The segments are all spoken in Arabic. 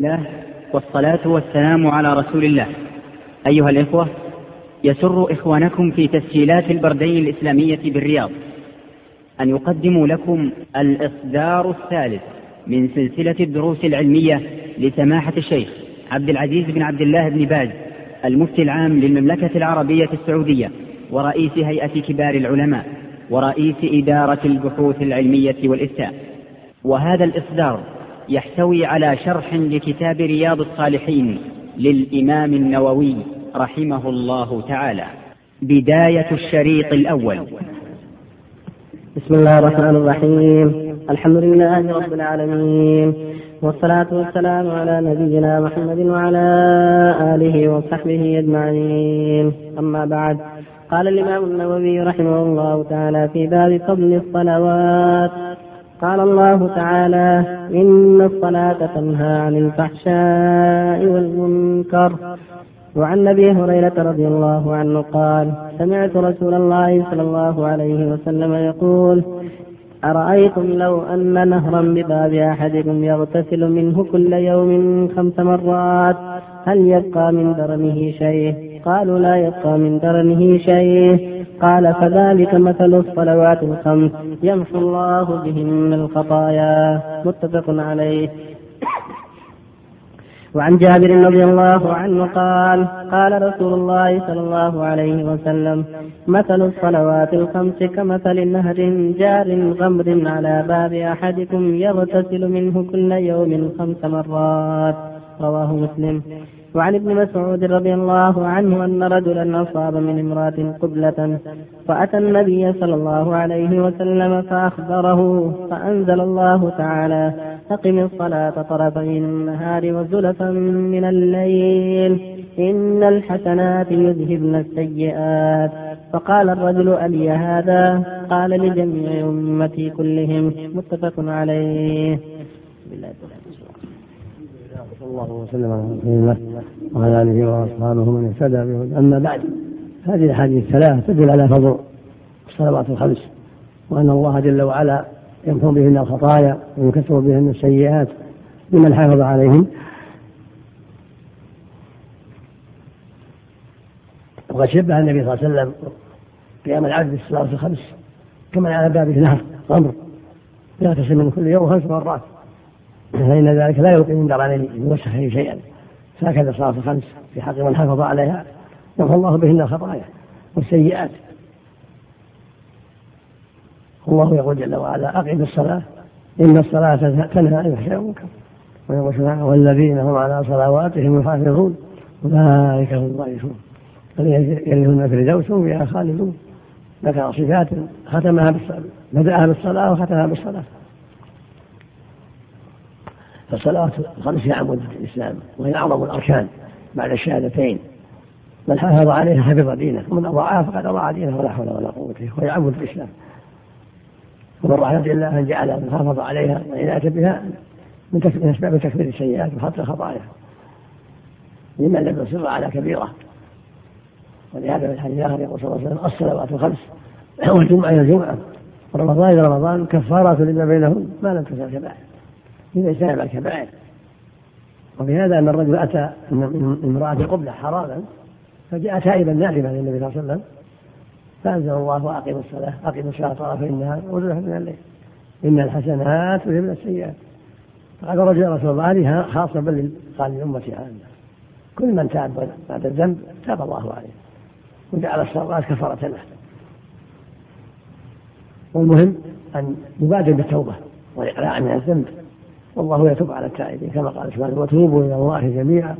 الله والصلاة والسلام على رسول الله. أيها الإخوة يسر إخوانكم في تسجيلات البردين الإسلامية بالرياض أن يقدموا لكم الإصدار الثالث من سلسلة الدروس العلمية لسماحة الشيخ عبد العزيز بن عبد الله بن باز المفتي العام للمملكة العربية السعودية ورئيس هيئة كبار العلماء ورئيس إدارة البحوث العلمية والإفتاء. وهذا الإصدار يحتوي على شرح لكتاب رياض الصالحين للإمام النووي رحمه الله تعالى. بداية الشريط الأول. بسم الله الرحمن الرحيم. الحمد لله رب العالمين. والصلاة والسلام على نبينا محمد وعلى آله وصحبه أجمعين. أما بعد قال الإمام النووي رحمه الله تعالى في باب فضل الصلوات. قال الله تعالى إن الصلاة تنهى عن الفحشاء والمنكر. وعن أبي هريرة رضي الله عنه قال سمعت رسول الله صلى الله عليه وسلم يقول أرأيتم لو أن نهرا بباب أحدكم يغتسل منه كل يوم خمس مرات هل يبقى من درنه شيء؟ قالوا لا يبقى من درنه شيء. قال فذلك مثل الصلوات الخمس. يمحو الله بهن الخطايا. متفق عليه. وعن جابر رضي الله عنه قال قال رسول الله صلى الله عليه وسلم مثل الصلوات الخمس كمثل نهر جار غمر على باب أحدكم يغتسل منه كل يوم خمس مرات. رواه مسلم. وعن ابن مسعود رضي الله عنه أن رجلا أصاب من امرأة قبلة فأتى النبي صلى الله عليه وسلم فأخبره فأنزل الله تعالى أقم الصلاة طرفي النهار وزلفا من الليل إن الحسنات يذهبن السيئات فقال الرجل ألي هذا؟ قال لجميع أمتي كلهم متفق عليه. صلى الله وسلم على رسول الله وعلى آله وأصحابه من اهتدى به أما بعد هذه الأحاديث الثلاث تدل على فضل الصلوات الخمس وأن الله جل وعلا يمحو بهن الخطايا ويكثر بهن السيئات لمن حافظ عليهن. وقد شبه النبي صلى الله عليه وسلم قيام العبد بالصلوات الخمس كما على بابه نهر غمر يغتسل من كل يوم خمس مرات. فإن ذلك لا يلقي من درانين يوسخ شيئا. فهكذا الصلاة الخمس في حق من حافظ عليها يغفر الله بهن الخطايا والسيئات. الله يقول جل وعلا أقم الصلاة إن الصلاة تنهى عن الفحشاء والمنكر ويقول سبحانه والذين هم على صلواتهم يحافظون أولئك هم الضعيفون. يرثون الفردوس هم فيها خالدون. ذكر صفات ختمها بالصلاة بدأها بالصلاة وختمها بالصلاة. فالصلوات الخمس هي عمود الإسلام وهي أعظم الأركان بعد الشهادتين. من حافظ عليها حفظ دينه ومن أضاعها فقد أضاع دينه ولا حول ولا قوة وهي عمود الإسلام. ومن رحمة الله أن جعل من حافظ عليها والعناية بها من أسباب تكفير السيئات وحط الخطايا. لمن لم يصر على كبيرة. ولهذا في الحديث الآخر يقول صلى الله عليه وسلم الصلوات الخمس والجمعة إلى الجمعة. ورمضان إلى رمضان كفارات لما بينهم ما لم تزل كبائر. إذا اجتنب الكبائر وفي هذا أن الرجل أتى من امرأة قبلة حراما فجاء تائبا نائبا للنبي صلى الله عليه وسلم فأنزل الله وأقم الصلاة أقم الصلاة طرفي النهار وزلفا من الليل. إن الحسنات يذهبن السيئات. فقال الرجل يا رسول الله هذه خاصة بل قال لأمتي عامة. كل من تاب بعد الذنب تاب الله عليه. وجعل الصلاة كفارة له. والمهم أن نبادر بالتوبة والإقلاع من الذنب. والله يتوب على التائبين كما قال سبحانه وتوبوا إلى الله جميعا.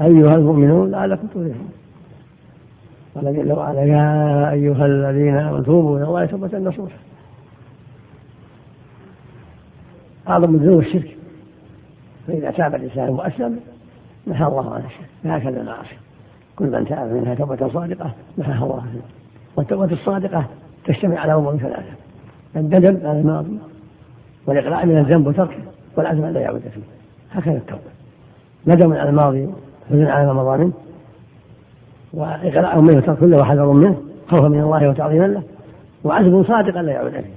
أيها المؤمنون لعلكم تفلحون. قال جل وعلا يا أيها الذين آمنوا توبوا إلى الله توبة نصوحا أعظم الذنوب الشرك. فإذا تاب الإنسان وأسلم محى الله عنه الشرك. فهكذا المعاصي كل من تاب منها توبة صادقة محاها الله عنه. والتوبة الصادقة تجتمع على أمور ثلاثة الندم على الماضي والإقلاع من الذنب وتركه. والعزم أن لا يعود فيه هكذا التوبة. ندم على الماضي حزن على ما مضى منه وإقلاع منه ترك كله وحذر منه خوفا من الله وتعظيما له. وعزم صادق لا يعود فيه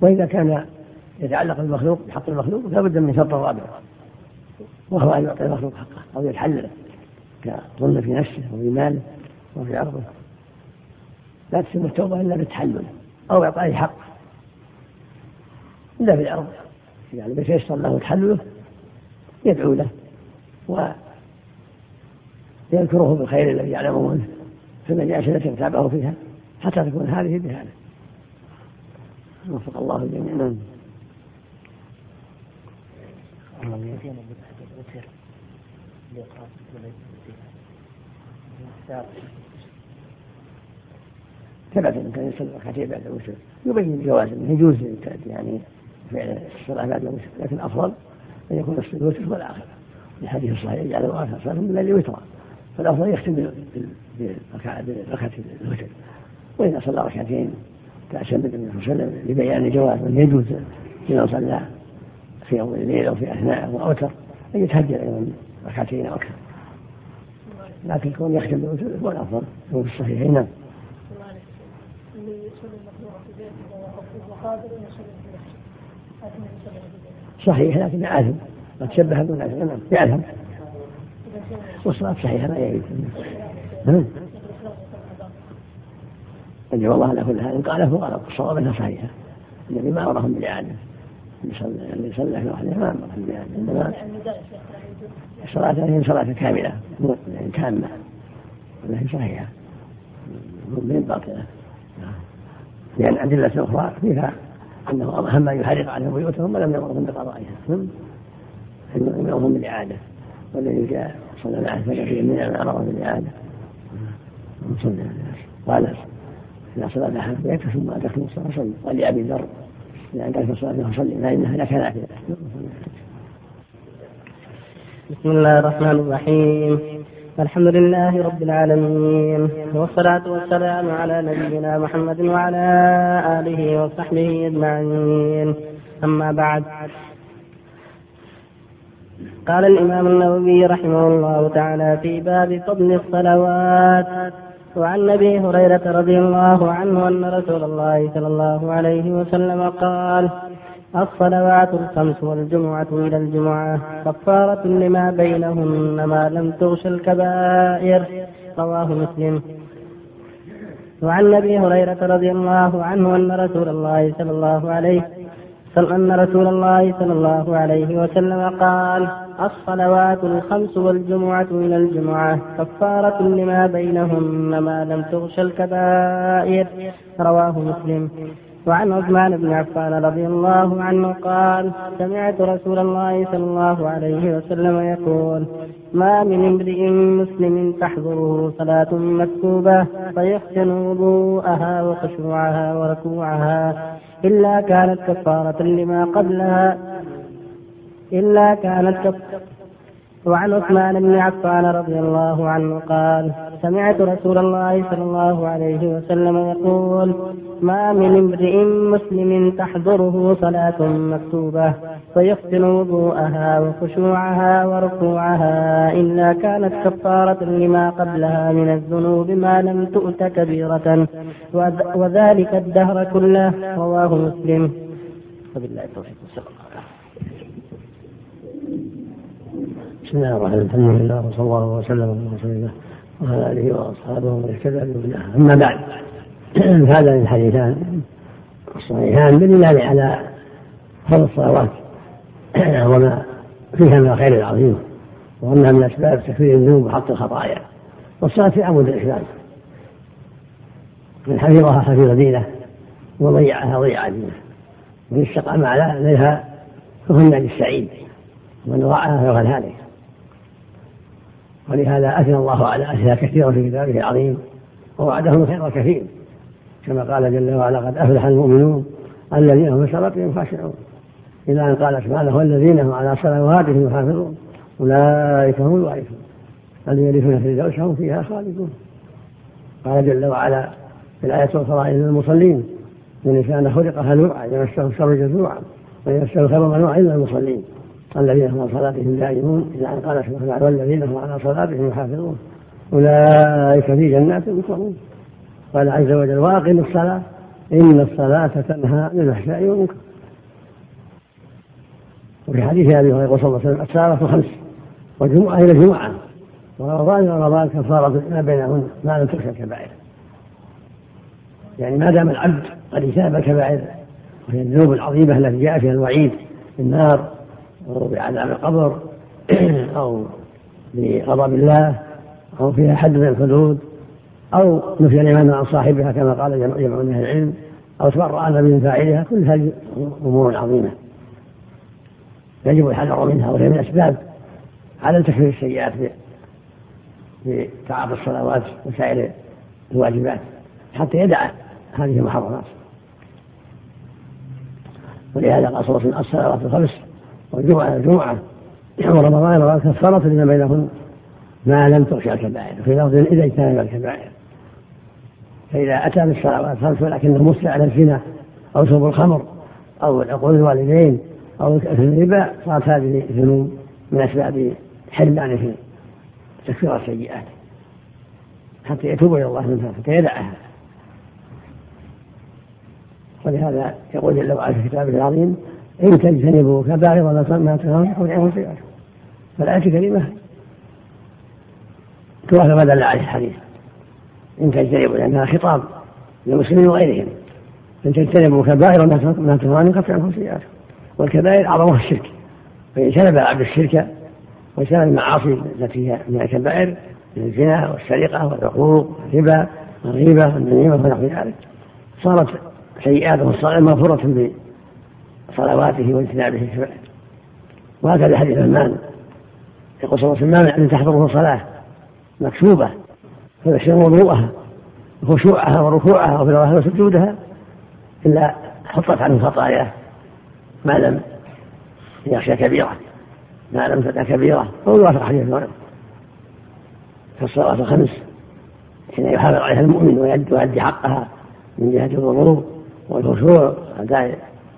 وإذا كان يتعلق بالمخلوق بحق المخلوق لابد من شرط رابع. وهو أن يعطي المخلوق حقه أو يتحلله كظلم في نفسه وفي ماله وفي عرضه. لا تتم التوبة إلا بالتحلل أو إعطائه حق إلا بالعرض يعني بيتيسر له تحلله يدعو له ويذكره بالخير الذي يعلمه منه في المجالس التي تابعه فيها حتى تكون هذه بهذا. وفق الله الجميع. نعم. ثبت ان كان يصلي ركعتين بعد الوتر. يبين جواز انه يجوز يعني. فعل الصلاة بعد الوتر لكن الأفضل أن يكون الوتر هو الآخر الحديث الصحيح يجعل اخر صلاه بالليل وترا. فالأفضل يختم بركعه الوتر. وإذا صلى ركعتين كأشد النبي صلى الله عليه وسلم لبيان جواز من يجوز لمن صلى في أول الليل أو في أثناء وأوتر أن يتهجد أيضا ركعتين أو أكثر. لكن كون يختم بالوتر هو الأفضل. هو في الصحيحين. نعم. صحيح لكن يعلم قد شبه دون نعم يعلم. والصلاة صحيحة لا يعيد. الجواب على كل حال. قال فهو غلط. الصواب أنها صحيحة. النبي ما امرهم بالاعاده اللي صلى في وحده ما امرهم بالاعاده إنما الصلاه هي صلاة كاملة. يعني تامة. ولكن صحيحة. من باطلة. لأن الأدلة أخرى فيها أنه اهم ما يحرق عليهم بيوتهم ولم يامرهم بقضائها يامرهم بالاعاده والذي جاء صلى الله عليه وسلم في من امرهم بالاعاده قال إذا صلى أحد بيته ثم أدركتم الصلاة فصلوا ولأبي ذر إذا أدركت الصلاة فصلي فإنها لك نافلة. بسم الله الرحمن الرحيم. الحمد لله رب العالمين والصلاة والسلام على نبينا محمد وعلى آله وصحبه أجمعين. أما بعد قال الإمام النووي رحمه الله تعالى في باب فضل الصلوات وعن أبي هريرة رضي الله عنه أن رسول الله صلى الله عليه وسلم قال الصلوات الخمس والجمعة إلى الجمعة كفارة لما بينهن ما لم تغش الكبائر. رواه مسلم. وعن أبي هريرة رضي الله عنه أن رسول الله صلى الله عليه أن رسول الله صلى الله عليه وسلم قال الصلوات الخمس والجمعة إلى الجمعة كفارة لما بينهن ما لم تغش الكبائر. رواه مسلم. وعن عثمان بن عفان رضي الله عنه قال سمعت رسول الله صلى الله عليه وسلم يقول ما من امرئ مسلم تحضره صلاة مكتوبة فيحسن وضوءها وخشوعها وركوعها إلا كانت كفارة لما قبلها. إلا كانت كفارة وعن عثمان بن عفان رضي الله عنه قال سمعت رسول الله صلى الله عليه وسلم يقول ما من امرئ مسلم تحضره صلاة مكتوبة فيحسن وضوءها وخشوعها وركوعها إلا كانت كفارة لما قبلها من الذنوب ما لم تؤت كبيرة وذلك الدهر كله رواه مسلم. وبالله التوفيق بسم الله الرحمن الرحيم. الحمد لله وصلى الله وسلم على رسول الله. وعلى آله وأصحابه ومن اهتدى بهداه. أما بعد هذان الحديثان الصحيحان بالدلال على فضل الصلوات وما فيها من الخير العظيم وأنها من أسباب تكفير الذنوب وحط الخطايا. والصلاة في عمود الإسلام. من حفظها حفظ دينه وضيعها ضيع دينه. ومن استقام على لها فهو النادي السعيد ومن ضاعها فهو الهالك. ولهذا أثنى الله على أشياء كثيرة في كتابه العظيم ووعدهم الخير الكثير كما قال جل وعلا قد أفلح المؤمنون الذين هم في صلاتهم خاشعون. إلى أن قال سبحانه والذين هم على صلواتهم يحافظون أولئك هم الوارثون. الذين يرثون الفردوس هم فيها خالدون. قال جل وعلا في الآية الأخرى إن المصلين من كان خلق هلوعا يمسه الشر جزوعا ويمسه الخير منوعا إلا المصلين. الذين هم على صلاتهم دائمون إلى أن قال سبحانه والذين هم على صلاتهم يحافظون. أولئك في جنات مكرمون. قال عز وجل وأقم الصلاة إن الصلاة تنهى عن الفحشاء والمنكر. وفي حديث أبي هريرة صلى الله عليه وسلم الصلاة خمس والجمعة إلى الجمعة ورمضان إلى رمضان كفارة ما بينهن ما لم تخشى الكبائر. يعني ما دام العبد قد اجتنب الكبائر وهي الذنوب العظيمة التي جاء فيها الوعيد بالنار بعذاب القبر أو بغضب الله أو فيها حد من الحدود أو نفي الإيمان عن صاحبها كما قال جمع من أهل العلم أو تبرأ من فاعلها كل هذه أمور عظيمة. يجب الحذر منها وهي من أسباب عدم تكفير السيئات بتعاطي الصلوات وسائر الواجبات حتى يدع هذه المحرمات. ولهذا قال صلى الله عليه وسلم الصلوات الخمس والجمعة الجمعة ورمضان كفارة لما بينهن ما لم تغشى الكبائر في لفظ إذا اجتنب الكبائر. فإذا أتى بالصلوات الخمس ولكنه مسلع على الزنا أو شرب الخمر أو عقول الوالدين أو الربا صارت هذه الذنوب من أسباب حرمانه في تكفير السيئات حتى يتوب إلى الله منها حتى يدعها. ولهذا يقول جل وعلا في كتابه العظيم إن تجتنبوا كبائر ما تنهون يكون عنهم سيئاتكم فالآية الكريمة توافق ما دل عليه الحديث. إن تجتنبوا لأنها خطاب للمسلمين وغيرهم. إن تجتنبوا كبائر ما تنهون يكفر عنكم سيئاتكم. والكبائر أعظمها الشرك. فإن جنب العبد الشرك وجنب المعاصي التي هي من الكبائر من الزنا والسرقة والعقوق والربا والغيبة والنميمة ونحو ذلك صارت سيئاته الصغيرة مغفورة بصلواته واجتنابه الكبائر وهكذا حديث عثمان يقول صلى الله عليه وسلم أن تحضره صلاة؟ مكتوبة فيحسن وضوءها وخشوعها وركوعها وفي وسجودها إلا حطت عنه خطاياه ما لم يخشى كبيرة. ما لم تدع كبيرة. هو يوافق حديث في فالصلاة الخمس حين يحافظ عليها المؤمن ويؤدي حقها من جهة الوضوء والخشوع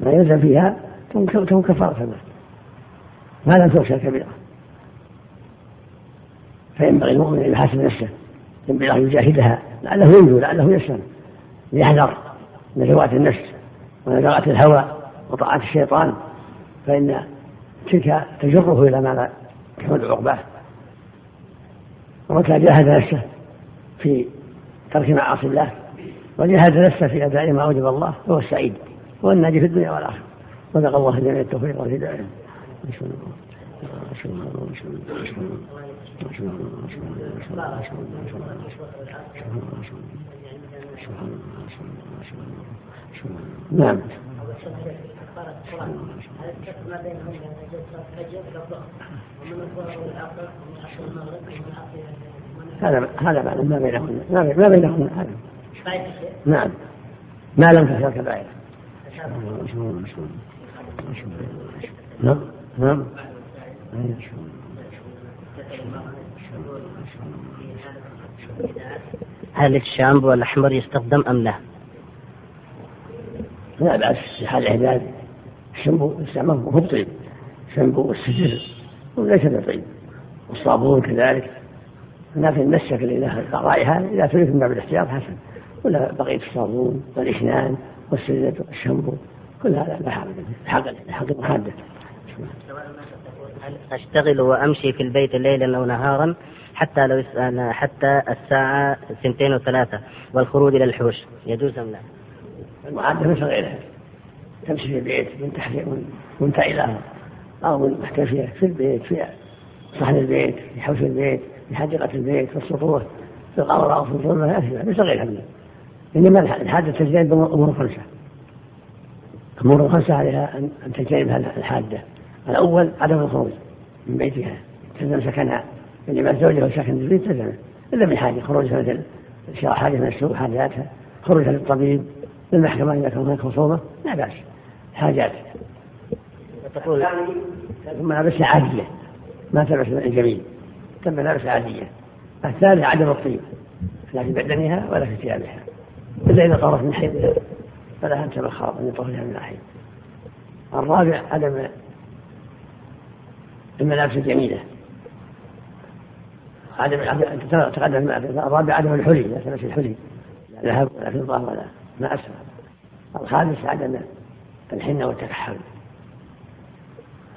ما يلزم فيها تكون كفارة له ما لم تخشى كبيرة. فينبغي المؤمن أن يحاسب نفسه. ينبغي أن يجاهدها. لعله ينجو لعله يسلم. ليحذر نزوات النفس ونزوات الهوى وطاعة الشيطان. فإن تلك تجره إلى ما لا تحمل عقباه. ومتى جاهد نفسه في ترك معاصي الله وجاهد نفسه في أداء ما أوجب الله فهو السعيد. هو الناجي في الدنيا والآخرة. صدق الله جميع التوفيق والهداية. نعم ما ومن الظهر والعصر ومن عصر المغرب ومن عصر هذا هذا معنى ما بينهن ما بينهن هذا. نعم. ما لم تفعل كبائر. نعم. نعم هل الشامبو الأحمر يستخدم أم لا؟ لا بأس في حال العباد الشامبو استعماله هو طيب. الشامبو والسجل ليس بطيب. والصابون كذلك. لكن المسك اللي له رائحة إذا تريد من باب الاحتياط حسن. ولا بقية الصابون والإشنان. والسجل والشامبو كل هذا لا حاجة حق حق محدد. أشتغل وأمشي في البيت ليلا أو نهارا حتى لو حتى الساعة سنتين وثلاثة والخروج إلى الحوش. يجوز أم لا؟ المعدة مثل غيرها تمشي في البيت من تحت منتعلة أو من محتفية في البيت في صحن البيت في حوش البيت في حديقة البيت في السطوح في القمر أو في الظلمة مثل غيرها منها إنما الحادة تجتنب أمور خمسة أمور خمسة عليها أن تجتنبها الحادة الأول عدم الخروج من بيتها. تلزم سكنها. إنما زوجها ساكن في البيت تلزم. إلا بحاجة خروجها مثل شراء حاجة من السوق حاجاتها خروجها للطبيب للمحكمة إذا كان هناك خصومة لا بأس. حاجات. تقول ثم ملابس عادية. ما تلبس الجميل تم ملابس عادية. الثالث عدم الطيب. لا في بدنها ولا في ثيابها. إلا إذا طارت من حيض فلا أنت بالخاطر أن يطهرها من الحيض الرابع عدم الملابس الجميلة. عدم تقدم الرابع عدم الحلي. لا تلبس الحلي. لا ذهب ولا فضة ولا ما أسفل الخامس عدم الحنة والتكحل.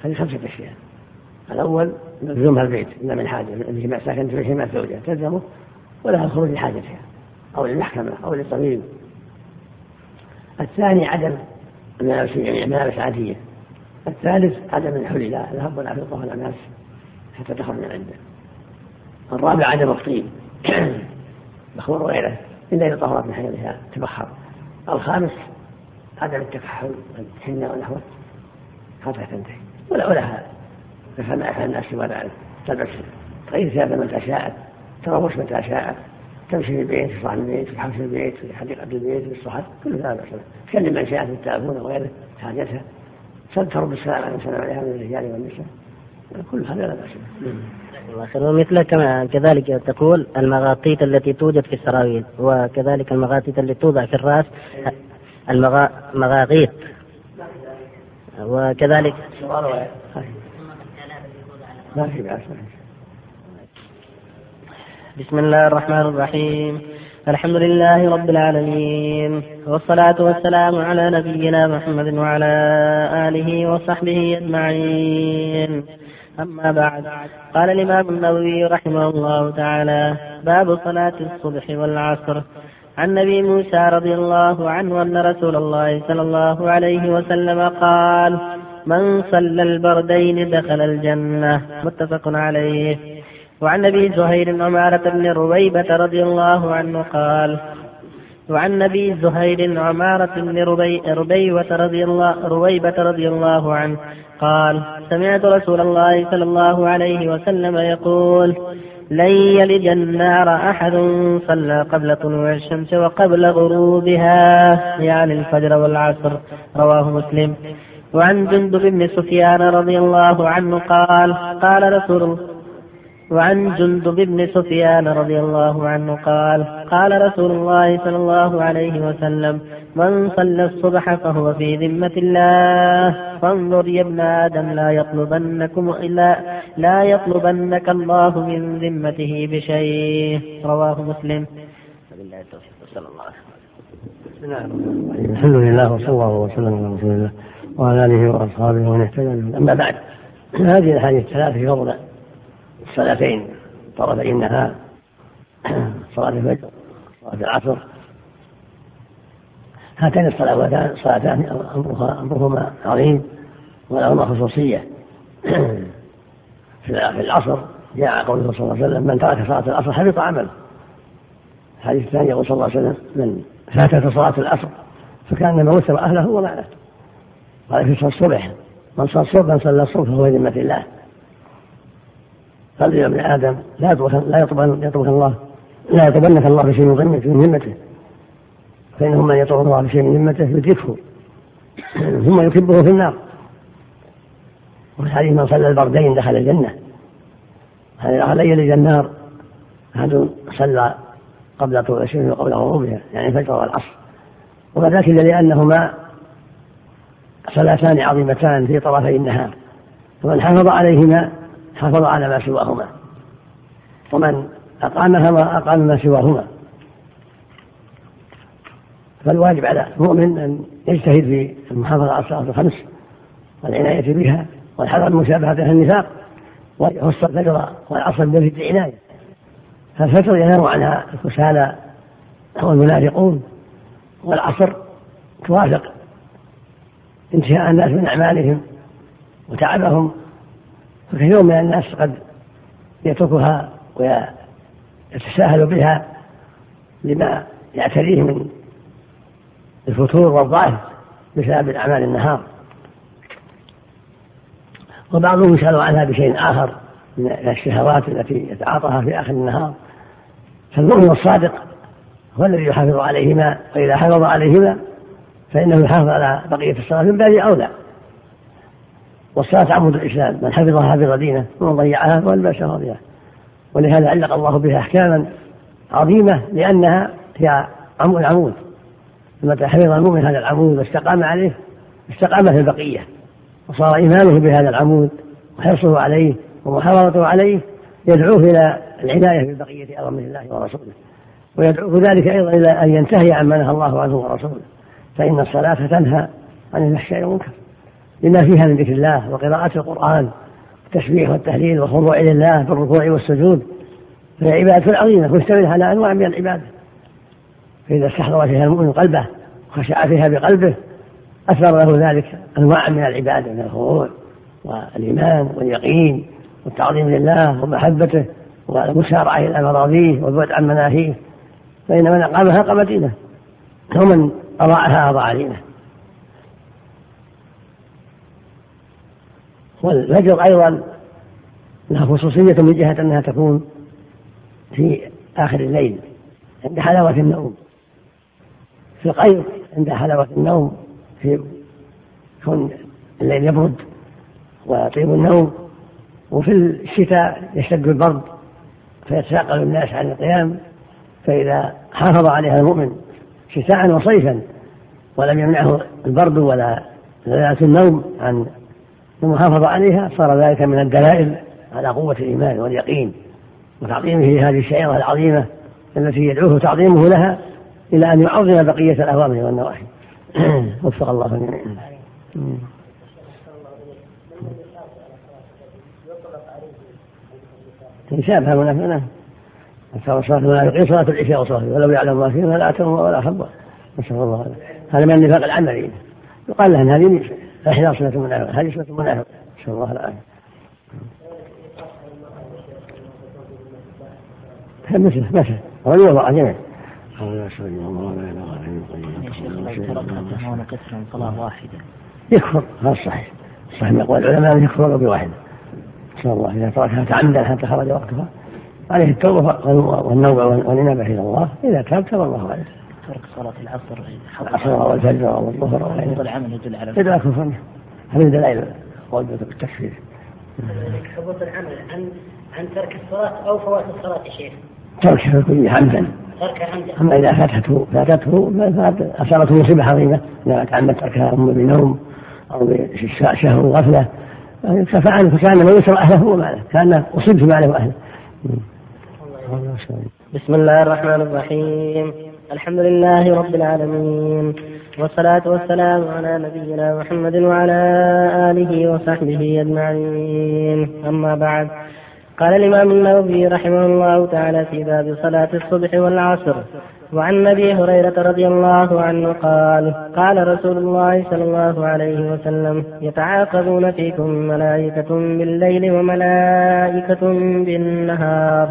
هذه خمسة أشياء. الأول لزومها البيت. إلا من حاجة. من ساكنت في حماية زوجها. تلزمه ولها الخروج لحاجتها. أو للمحكمة أو للطبيب. الثاني عدم الملابس يعني ملابس عادية. الثالث عدم الحلي والعفيف ولا الناس حتى تخرج من عنده. الرابع عدم الطين مخمور وغيره إلا إذا طهرت من حيضها تبخر. الخامس عدم التكحل والحنة ونحوه حتى تنتهي. ولا ولها كما يفعل الناس سوى ذلك. تلبس تغير ثيابها متى شاءت. تروش متى شاءت. تمشي في البيت في صحن البيت في حوش البيت في حديقة البيت في الصحن كل ذلك بأس تكلم من شاءت في التلفون وغيره حاجتها. ترد السلام عليها من الرجال والنساء. كل هذا لا بأس ومثل كما كذلك تقول المغاطيط التي توجد في السراويل وكذلك المغاطيط التي توضع في الرأس المغاغيط وكذلك ما في بأس بسم الله الرحمن الرحيم الحمد لله رب العالمين والصلاة والسلام على نبينا محمد وعلى آله وصحبه أجمعين أما بعد قال الإمام النووي رحمه الله تعالى باب صلاة الصبح والعصر عن نبي موسى رضي الله عنه أن رسول الله صلى الله عليه وسلم قال من صلى البردين دخل الجنة متفق عليه وعن أبي زهير عمارة بن رويبة رضي الله عنه قال وعن أبي زهير عمارة بن ربي ربيبة رضي الله رويبة رضي الله عنه قال سمعت رسول الله صلى الله عليه وسلم يقول لن يلج النار أحد صلى قبل طلوع الشمس وقبل غروبها يعني الفجر والعصر رواه مسلم. وعن جندب بن سفيان رضي الله عنه قال قال رسول وعن جندب بن سفيان رضي الله عنه قال قال رسول الله صلى الله عليه وسلم من صلى الصبح فهو في ذمة الله. فانظر يا ابن آدم لا يطلبنكم إلا لا يطلبنك الله من ذمته بشيء. رواه مسلم. التوفيق صلى الله عليه وسلم. الحمد لله وصلى الله وسلم على رسول الله وعلى آله وأصحابه ومن اهتدى أما بعد هذه الأحاديث الثلاث في فضل الصلاتين طرفي النهار صلاة الفجر صلاة العصر. هاتان الصلواتان صلاتان أمرهما عظيم ولهما خصوصية. في العصر جاء قوله صلى الله عليه وسلم من ترك صلاة العصر حبط عمله. الحديث الثاني يقول صلى الله عليه وسلم من فاتت صلاة العصر فكأنما وثر أهله وماله. قال في الصبح من صلى الصبح من صلى الصبح فهو ذمة الله. قال يا ابن آدم لا لا يطلبن يطلبك الله لا يطلبنك الله بشيء من ذمته من ذمته فانه من يطلب الله بشيء من ذمته يدركه ثم يكبه في النار. وفي الحديث من صلى البردين دخل الجنة. لا يلج النار. أحد صلى قبل طلوع الشمس وقبل غروبها يعني الفجر والعصر. وذلك لأنهما صلاتان عظيمتان في طرفي النهار. فمن حافظ عليهما حافظ على ما سواهما. ومن أقامها أقام ما سواهما. فالواجب على المؤمن أن يجتهد في المحافظة على الصلاة الخمس والعناية بها والحذر من مشابهة أهل النفاق ويخص الفجر والعصر بالفجر عناية فالفجر ينام عنها الكسالى والمنافقون والعصر توافق انتهاء الناس من أعمالهم وتعبهم فكثير من الناس قد يتركها ويتساهل بها لما يعتريه من الفتور والضعف بسبب أعمال النهار. وبعضهم يسأل عنها بشيء آخر من الشهوات التي يتعاطاها في آخر النهار. فالمؤمن الصادق هو الذي يحافظ عليهما وإذا حافظ عليهما فإنه يحافظ على بقية الصلاة من باب أولى. والصلاة عمود الإسلام من حفظها حفظ دينه ومن ضيعها فهو الباس بها ولهذا علق الله بها أحكاما عظيمة لأنها هي عمود العمود. فمتى حفظ المؤمن هذا العمود واستقام عليه استقام في البقية. وصار إيمانه بهذا العمود وحرصه عليه ومحافظته عليه يدعوه إلى العناية ببقية أوامر الله ورسوله. ويدعوه ذلك أيضا إلى أن ينتهي عما نهى الله عنه ورسوله. فإن الصلاة تنهى عن الفحشاء والمنكر. لما فيها من ذكر الله وقراءة القرآن التسبيح والتهليل والخضوع لله بالركوع والسجود فهي عبادة عظيمة مشتملة على أنواع من العبادة. فإذا استحضر فيها المؤمن قلبه وخشع فيها بقلبه أثر له ذلك أنواع من العبادة من الخضوع والإيمان واليقين والتعظيم لله ومحبته والمسارعة إلى مراضيه والبعد عن مناهيه. فإن من أقامها أقام دينه ومن أضاعها أضاع دينه. والفجر أيضا لها خصوصية من جهة أنها تكون في آخر الليل عند حلاوة النوم. في القيض عند حلاوة النوم في كون الليل يبرد ويطيب النوم وفي الشتاء يشتد البرد فيتثاقل الناس عن القيام. فإذا حافظ عليها المؤمن شتاء وصيفا ولم يمنعه البرد ولا لذات النوم عن المحافظة عليها صار ذلك من الدلائل على قوة الإيمان واليقين. وتعظيمه هذه الشعيرة العظيمة التي يدعوه تعظيمه لها إلى أن يعظم بقية الأوامر والنواهي وفق الله جميعا. تشابه المنافقين أكثر صلاة المنافقين صلاة العشاء وصلاة ولو يعلم ما فيها لا أتوا ولا خبر نسأل الله. هذا من النفاق العملي. يقال له هذه إحدى صلة المنافق هذه صلة المنافق نسأل الله العافية مثله مثله هو يوضع جميع صلاة واحدة يكفر. هذا صحيح. صحيح. من أقوال العلماء يكفر بواحدة نسأل الله. إذا تركها تعمدا حتى خرج وقتها. عليه التوبة والنوبة والإنابة إلى الله. إذا تاب تاب الله عليه. ترك صلاة العصر العصر والفجر والظهر وغيره العمل يدل على يدل على كفر هذه دلائل التكفير ثبوت العمل عن عن ترك الصلاة أو فوات الصلاة يا شيخ؟ ترك كل عمدا أما إذا فاتته فاتته أصابته مصيبة عظيمة. إذا تعمد تركها بنوم أو بشهر غفلة ففعل فكان يسر أهله وماله. كان أصيب في ماله وأهله. بسم الله الرحمن الرحيم. الحمد لله رب العالمين. والصلاة والسلام على نبينا محمد وعلى آله وصحبه أجمعين. أما بعد قال الإمام النووي رحمه الله تعالى في باب صلاة الصبح والعصر وعن أبي هريرة رضي الله عنه قال قال رسول الله صلى الله عليه وسلم يتعاقبون فيكم ملائكة بالليل وملائكة بالنهار.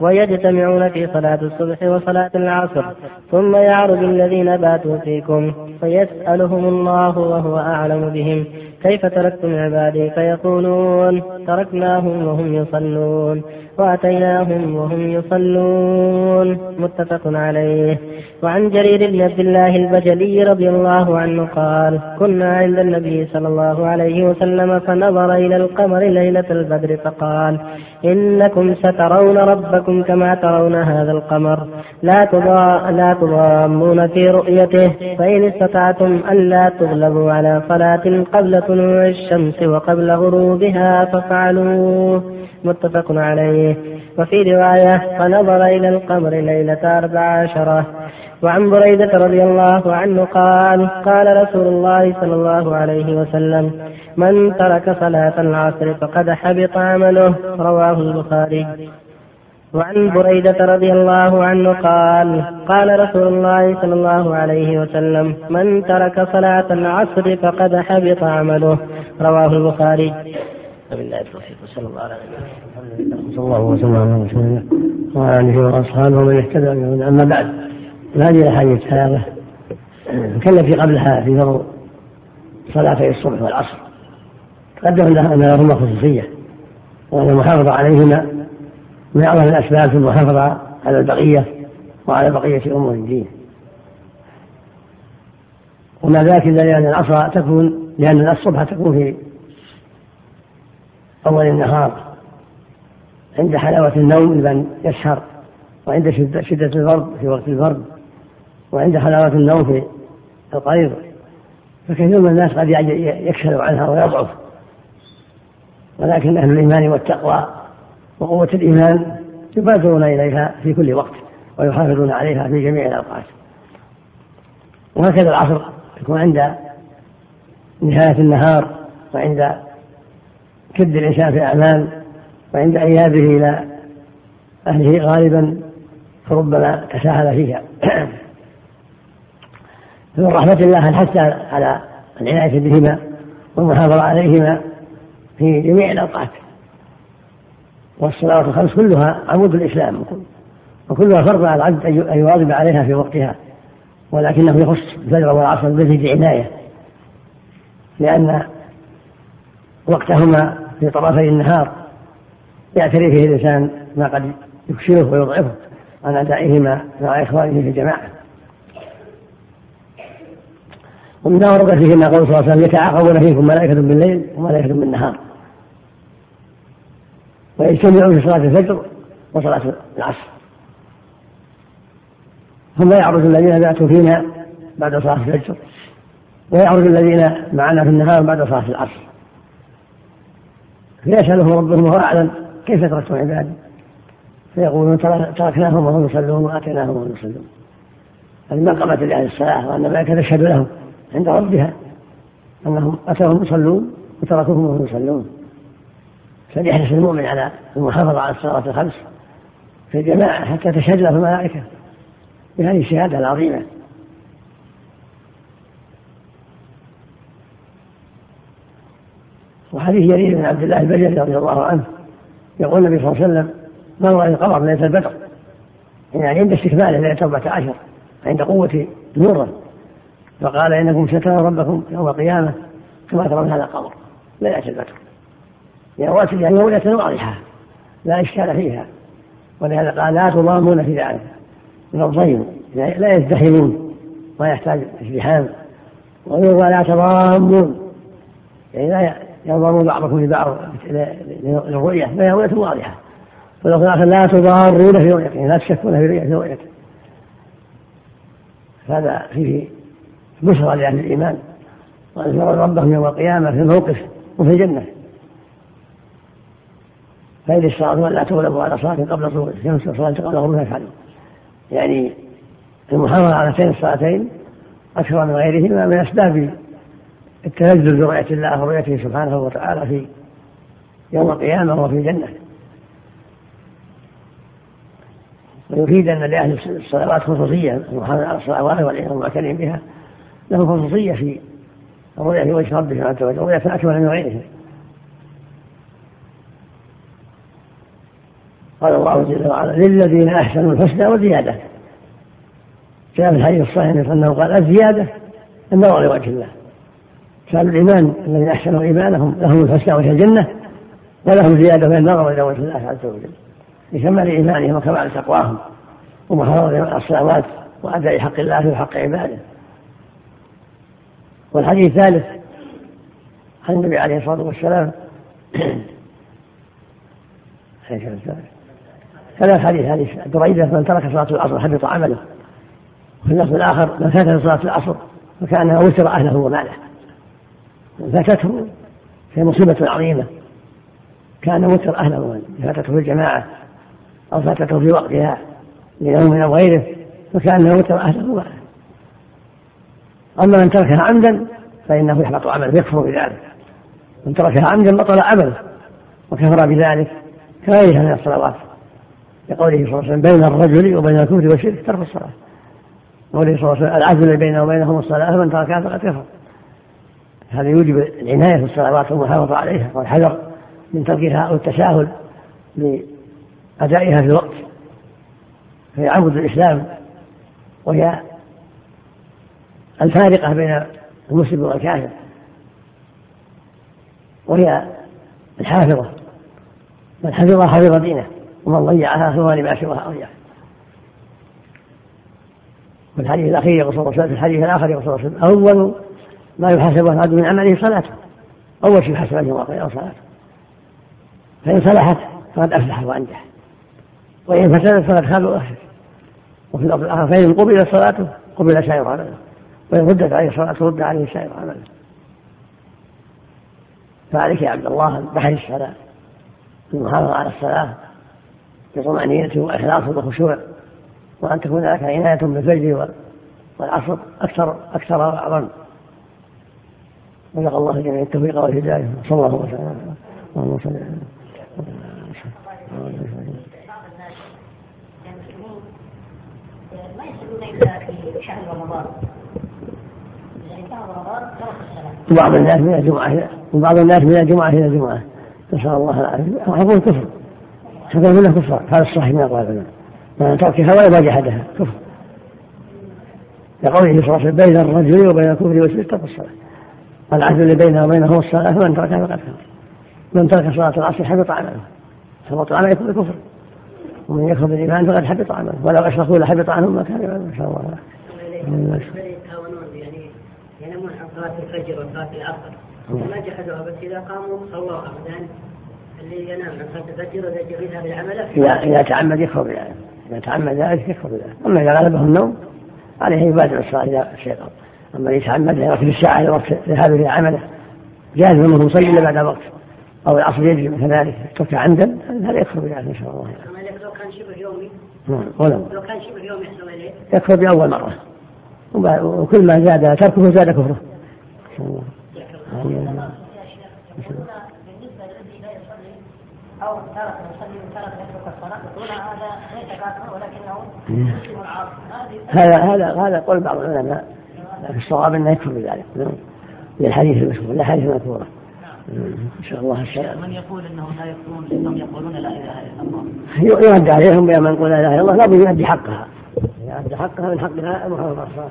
ويجتمعون في صلاة الصبح وصلاة العصر ثم يعرج الذين باتوا فيكم فيسألهم الله وهو أعلم بهم كيف تركتم عبادي؟ فيقولون تركناهم وهم يصلون وأتيناهم وهم يصلون. متفق عليه. وعن جرير بن عبد الله البجلي رضي الله عنه قال كنا عند النبي صلى الله عليه وسلم فنظر إلى القمر ليلة البدر فقال إنكم سترون ربكم كما ترون هذا القمر. لا تضا لا تضامون في رؤيته فإن استطعتم ألا تغلبوا على صلاة قبل طلوع الشمس وقبل غروبها فافعلوه. متفق عليه. وفي رواية فنظر إلى القمر ليلة أربع عشرة. وعن بريدة رضي الله عنه قال قال رسول الله صلى الله عليه وسلم من ترك صلاة العصر فقد حبط عمله. رواه البخاري. وعن بريدة رضي الله عنه قال قال رسول الله صلى الله عليه وسلم من ترك صلاة العصر فقد حبط عمله. رواه البخاري. وبالله التوفيق صلى الله عليه وسلم صلى الله وسلم على رسول الله وعلى آله وأصحابه ومن اهتدى أما بعد هذه الأحاديث الثلاثة في قبلها في فرض صلاتي الصبح والعصر. تقدم ان لهما خصوصية وأن المحافظة عليهما من أعظم الأسباب في المحافظة على البقية وعلى بقية أمور الدين. وما ذاك إلا لأن العصر تكون لأن الصبح تكون في أول النهار عند حلاوة النوم لمن يسهر وعند شدة, البرد في وقت البرد وعند حلاوة النوم في القيض فكثير من الناس قد يكسل عنها ويضعف. ولكن أهل الإيمان والتقوى وقوة الإيمان يبادرون إليها في كل وقت ويحافظون عليها في جميع الأوقات. وهكذا العصر يكون عند نهاية النهار وعند يشتد الإنسان في الأعمال وعند إيابه إلى أهله غالبا فربما تساهل فيها. فمن رحمة الله الحث على العناية بهما والمحافظة عليهما في جميع الأوقات. والصلوات الخمس كلها عمود الإسلام وكلها فرض على العبد أن يواظب عليها في وقتها ولكنه يخص الفجر والعصر بمزيد عناية لأن وقتهما في طرفي النهار. يعتري فيه الإنسان ما قد يكسره ويضعفه عن أدائهما مع إخوانه في الجماعة. ومما ورد فيهما قول صلى الله عليه وسلم يتعاقبون فيكم ملائكة بالليل وملائكة بالنهار. ويجتمعون في صلاة الفجر وصلاة العصر. ثم يعرج الذين باتوا فينا بعد صلاة الفجر ويعرج الذين معنا في النهار بعد صلاة العصر. فيسألهم ربهم وهو أعلم كيف تركتم عبادي؟ فيقولون تركناهم وهم يصلون وآتيناهم وهم يصلون. هذه منقبة لأهل الصلاة وأن الملائكة تشهد لهم عند ربها أنهم أتاهم يصلون وتركوهم وهم يصلون. فليحرص المؤمن على المحافظة على الصلاة الخمس في الجماعة حتى تشهد له الملائكة بهذه الشهادة العظيمة. وحديث جرير بن عبد الله البجلي رضي الله عنه. يقول النبي صلى الله عليه وسلم نظر إلى القمر ليله البدر. يعني عند استكماله ليلة 14 عند قوة نوره فقال إنكم سترون ربكم يوم القيامة كما ترون هذا القمر ليله البدر. يعني يعني رؤيه واضحة لا إشكال فيها. ولهذا قال لا تضامون في ذلك لفظين لا يزدحمون ما يحتاج ازدحام ويقول لا تضامون. يعني لا ينظرون بعضكم لبعض للرؤية فهي رؤية واضحة. الآخر لا تضارون في رؤيته لا تشكون في رؤيته هذا فيه بشرى لأهل الإيمان. وأن يرون ربهم يوم القيامة في الموقف وفي الجنة. فإن الصلاة لا تغلب على صلاة قبل طلوع الشمس وصلاة قبل غروبها يفعلون. يعني المحافظة على هاتين الصلاتين أكثر من غيرهما من أسباب التنزل برؤية الله ورؤيته سبحانه وتعالى في يوم القيامة وفي الجنة ويفيد أن لأهل الصلوات خصوصية المحافظة على الصلوات والمعتنين بها له خصوصية في الرؤية في وجه ربه عز وجل رؤية أكمل من غيره. قال الله جل وعلا للذين أحسنوا الحسنى وزيادة. جاء في الحديث الصحيح أنه قال الزيادة النظر لوجه الله. كان الإيمان الذين أحسنوا إيمانهم لهم الحسنى وهي الجنة؟ ولهم زيادة من النظر إلى وجه الله عز وجل. لكمال إيمانهم وكمال تقواهم على الصلوات وأداء حق الله وحق عباده. والحديث الثالث عن النبي عليه الصلاة والسلام ثلاث حديث حديث دريدة من ترك صلاة العصر حبط عمله. وفي اللفظ الآخر من فاتته صلاة العصر فكأنها وتر أهله وماله. فاتته في مصيبة عظيمة. كان وتر أهله فاتته في الجماعة أو فاتته في وقتها لنوم أو غيره فكأنه وتر أهله وماله أما من تركها عمدا فإنه يحبط عمله يكفر بذلك. من تركها عمدا بطل عمله وكفر بذلك كغيرها من الصلوات. لقوله صلى الله عليه وسلم بين الرجل وبين الكفر والشرك ترك الصلاة. قوله صلى الله عليه وسلم العدل بينه وبينهم الصلاة فمن تركها فقد كفر. هذا يوجب العناية في الصلوات والمحافظة عليها والحذر من تركها أو التساهل بأدائها في الوقت. فهي عمود الإسلام وهي الفارقة بين المسلم والكافر وهي الحافظة. من حفظها حفظ دينه ومن ضيعها فهو لما سواها أضيع. في الحديث الأخير يقول في الحديث الآخر يقول أول ما يحاسب العبد من عمله صلاته. أول شيء يحاسب عليه القيامة صلاته. فإن صلحت فقد أفلح وأنجح. وإن فسدت فقد خاب وأخسر. وفي اللفظ الآخر فإن قبلت صلاته قبل سائر عمله. وإن ردت عليه الصلاة رد عليه سائر عمله. فعليك يا عبد الله بحرص على المحافظة على الصلاة بطمأنينة وإخلاص وخشوع وأن تكون لك عناية بالفجر والعصر أكثر أكثر وأعظم وفق الله جميع التوفيق والهداية. صلى الله وسلم. اللهم صل ما يصلون الا في شهر رمضان وبعض الناس من الجمعة وبعض الناس من الجمعة إلى الجمعة. نسأل الله العافية. يقول كفر يقول منه كفر هذا الصحيح من أقوال العلماء. من تركها ولا جحدها كفر. لقوله صلى الله عليه وسلم بين الرجل وبين الكفر والشرك ترك الصلاة. العهد اللي بينه وبينه الصلاة. فمن تركها فقد كفر. من ترك صلاة العصر حبط عمله حبط عمله يكون الكفر ومن يكفر بالإيمان فقد حبط عمله ولو أشركوا لحبط عنهم ما كان يعمل ما شاء الله. يعني ينامون عن صلاة الفجر وصلاة العصر ما جحدوها بس إذا قاموا صلوا أبدا اللي ينام عن صلاة الفجر وإذا يذهب العمل إذا تعمد يكفر بذلك. إذا تعمد ذلك يكفر بذلك. أما إذا غلبه النوم عليه يبادر الصلاة إذا استيقظ أما يتعمد يركب الساعة إلى وقت ذهابه إلى عمله. جاهز أنه يصلي إلا بعد وقت أو العصر يجري مثل ذلك ترك عمدا هذا يكفر بذلك إن شاء الله. لو كان شبه يومي؟ نعم ولو لو كان شبه يومي يكفر بأول مرة. وكل ما زاد تركه زاد كفره. أو ترك يصلي وترك يترك هذا ليس كافر ولكنه مسلم هذا هذا هذا قول بعض العلماء. الصواب انه يكفر بذلك. للحديث المشهور الاحاديث المذكوره إن شاء الله السلام من يقول انهم لا يكفرون انهم يقولون لا إله إلا الله؟ يرد عليهم بأن من يقول لا إله إلا الله لابد يؤدي حقها. يؤدي حقها من حقها الصلاه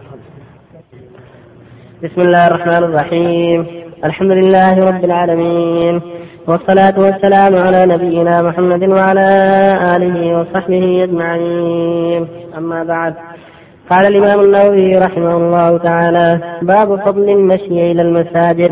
بسم الله الرحمن الرحيم. الحمد لله رب العالمين. والصلاة والسلام على نبينا محمد وعلى آله وصحبه أجمعين. أما بعد قال الإمام النووي رحمه الله تعالى باب فضل المشي إلى المساجد.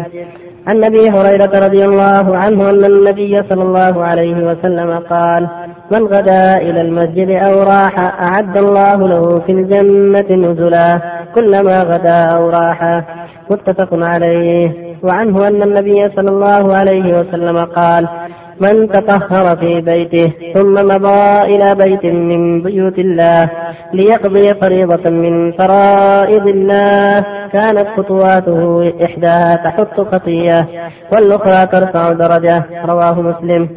عن أبي هريرة رضي الله عنه أن النبي صلى الله عليه وسلم قال من غدا إلى المسجد أو راح أعد الله له في الجنة نزلا كلما غدا أو راح. متفق عليه. وعنه أن النبي صلى الله عليه وسلم قال من تطهر في بيته ثم مضى إلى بيت من بيوت الله ليقضي فريضة من فرائض الله. كانت خطواته إحداها تحط خطية والأخرى ترفع درجة رواه مسلم.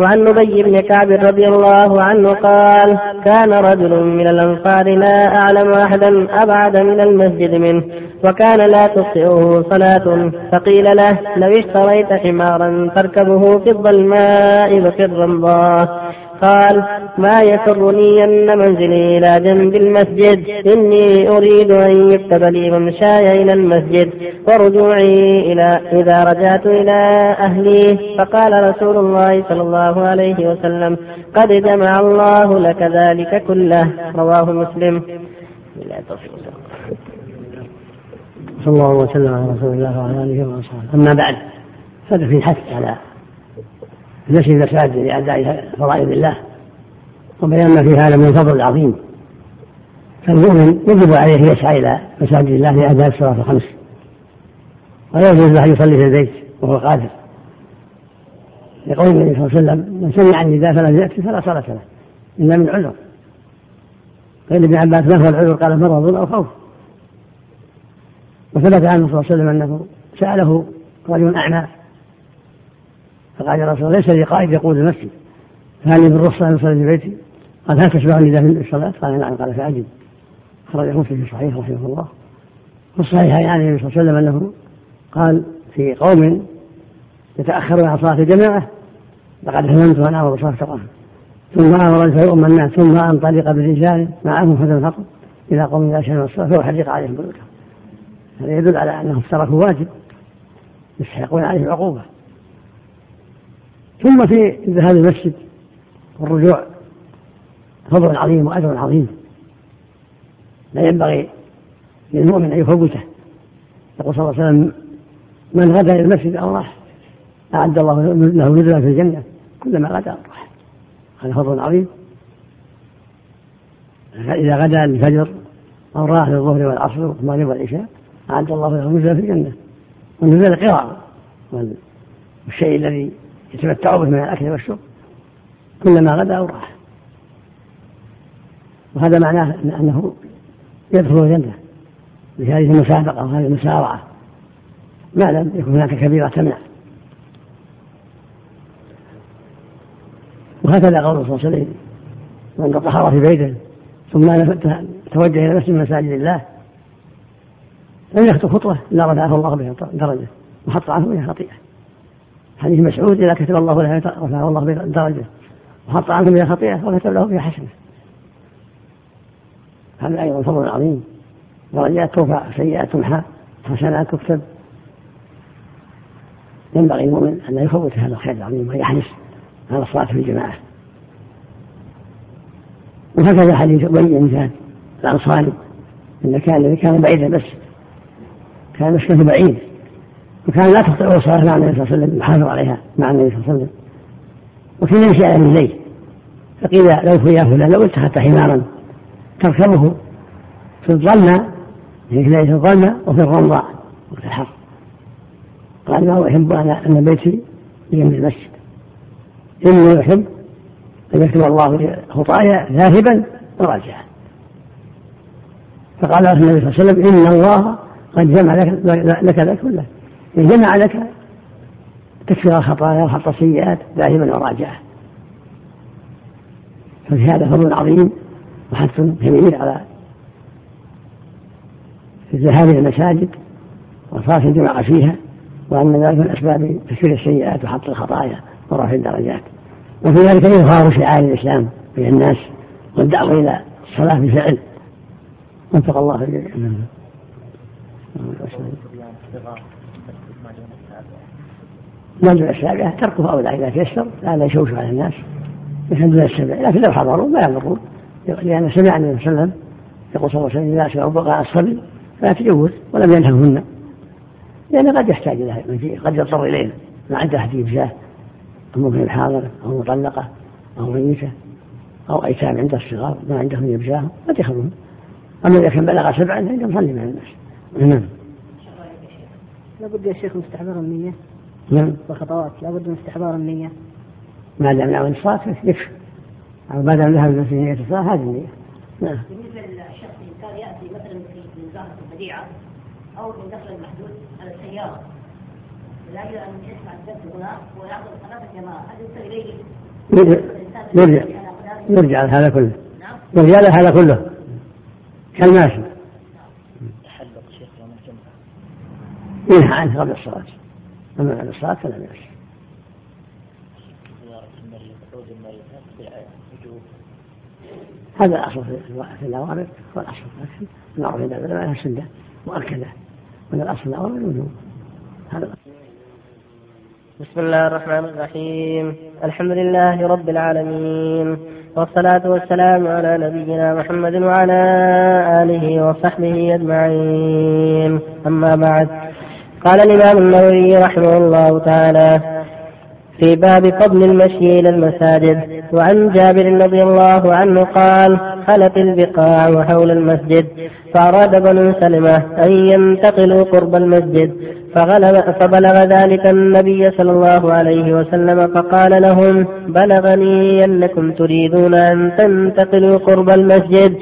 وعن نبي بن كعب رضي الله عنه قال كان رجل من الأنصار لا أعلم أحدا أبعد من المسجد منه وكان لا تخطئه صلاة فقيل له لو اشتريت حمارا تركبه في الظلماء وفي الرمضاء قال ما يسرني أن منزلي إلى جنب المسجد. إني أريد أن يكتب لي ممشاي إلى المسجد ورجوعي إلى إذا رجعت إلى أهلي. فقال رسول الله صلى الله عليه وسلم قد جمع الله لك ذلك كله. رواه مسلم. صلى الله وسلم على رسول الله وعلى آله وأصحابه. أما بعد هذا في حث على نشر المساجد لأداء فرائض الله. وبيان ما في هذا من الفضل العظيم. فالمؤمن يجب عليه يسعى إلى مساجد الله لأداء الصلاة الخمس. ولا يجوز له يصلي في البيت وهو قادر. لقول النبي صلى الله عليه وسلم من سمع النداء فلم يأتي فلا صلاة له إلا من عذر. قيل ابن عباس ما هو العذر؟ قال مرض أو خوف. وثبت عنه صلى الله عليه وسلم أنه سأله رجل أعمى فقال يا رسول الله ليس لي قائد يقود المسجد فهل لي بالرخصة أن أصلي في بيتي؟ قال هل تشبعني في الصلاة؟ قال نعم. قال فأجب. خرج مسلم في صحيح رحمه الله. في الصحيح يعني النبي صلى الله عليه وسلم أنه قال في قوم يتأخرون عن صلاة الجماعة لقد هممت أن أمر بصلاة القرآن ثم أمر فيؤم الناس ثم أنطلق برجال معهم حزن الحطب إلى قوم لا شيء الصلاة فأحرق عليهم بيوتهم هذا يدل على أنهم تركوا واجب يستحقون عليه العقوبة. ثم في ذهاب المسجد والرجوع فضل عظيم وأجر عظيم. لا ينبغي للمؤمن أن يفوته. يقول صلى الله عليه وسلم من غدا إلى المسجد أو راح أعد الله له نزلا في الجنة. كلما غدا راح. هذا فضل عظيم. فاذا غدا الفجر أو راح للظهر والعصر والمغرب والعشاء أعد الله له نزلا في الجنة. والنزل قراء والشيء الذي يتمتع به من الأكل والشرب. كلما غدا أو راح. وهذا معناه أنه يدخل الجنة بهذه المسابقة وهذه المسارعة. ما لم يكن هناك كبيرة تمنع. وهكذا قول صلى الله عليه وسلم من تطهر في بيته ثم توجه إلى مسجد من مساجد الله لم يخطو خطوة الا رفعه الله بها درجة وحط عنه بها خطيئة. حديث مسعود إذا كتب الله له رفعه الله بها درجة وحط عنه بها خطيئه وكتب له بها حسنة. هذا أيضا فضل عظيم. درجات ترفع سيئات تمحى حسنات تكتب. ينبغي المؤمن أن لا يفوت هذا الخير العظيم ويحرص على الصلاة في الجماعة. وهكذا حديث ابي بن زاد الأنصاري. إن كان كان بعيدا بس. كان مسكنه بعيد. وكان لا تخطئ الصلاه مع النبي صلى الله عليه وسلم يحافظ عليها مع النبي صلى الله عليه وسلم. وكان يمشي على رجليه فقيل لو يا فلان لو اتخذت حمارا تركبه في الظلمة يعني في الظلمة وفي الرمضاء وفي الحر. قال ما أحب أنا أن بيتي بجنب المسجد. إني أحب أن يكتب الله خطايا ذاهبا وراجعا. فقال له النبي صلى الله عليه وسلم إن الله قد جمع لك لك ذلك كله. جمع لك تكفير الخطايا وحط السيئات دائما وراجعا ففي هذا فضل عظيم وحث كبير على الذهاب إلى المساجد وصلاه الجمعه فيها وأن ذلك من أسباب تكفير السيئات وحط الخطايا ورفع الدرجات. وفي ذلك إظهار شعائر الإسلام بين الناس والدعوة إلى الصلاة بفعل وفق الله الجميع. المنزل السابعة تركه أولى إذا تيسر لا يشوش على الناس. دون السبع لكن لو حضروا ما يضرون. لأن سمع النبي صلى الله عليه وسلم. يقول صلى الله عليه وسلم إذا سمعوا بقاء الصبي فلا تجوز ولم ينههن. لأن قد يحتاج إلى قد يضطر إلينا ما عنده أحد يجزاه. ممكن حاضرة أو مطلقة أو ميتة أو أيتام عند الصغار ما عندهم يبشاهم قد يخرجون أما إذا كان بلغ سبعا فإنهم صلي مع الناس. نعم. لابد يا شيخ من استحضار النية. نعم. والخطوات لابد من استحضار النية. ما دام نعم الصلاة يكفي. أو ما دام ذهب في نية الصلاة هذه النية. نعم. بالنسبة للشخص إن كان يأتي مثلا في زهرة البديعة أو من دخل المحدود على السيارة لاجل أن يسمع الدرس هنا ويحضر صلاة الجماعة. هل إليه؟ يرجع يرجع هذا كله. يرجع له هذا كله. كالماشي يحلق شيخ يوم الجمعه ينهى عنه قبل الصلاة. أما بعد الصلاة فلا يمشي هذا الأصل في الأوامر والاصل في المعروف عند العلماء السنة مؤكدة. من الأصل الاوامر الوجوب. هذا الأصل. بسم الله الرحمن الرحيم. الحمد لله رب العالمين. والصلاة والسلام على نبينا محمد وعلى آله وصحبه أجمعين. أما بعد. قال الإمام النووي رحمه الله تعالى في باب فضل المشي إلى المساجد وعن جابر رضي الله عنه قال خلت البقاع حول المسجد فأراد بنو سلمة أن ينتقلوا قرب المسجد فغلب فبلغ ذلك النبي صلى الله عليه وسلم فقال لهم بلغني أنكم تريدون أن تنتقلوا قرب المسجد.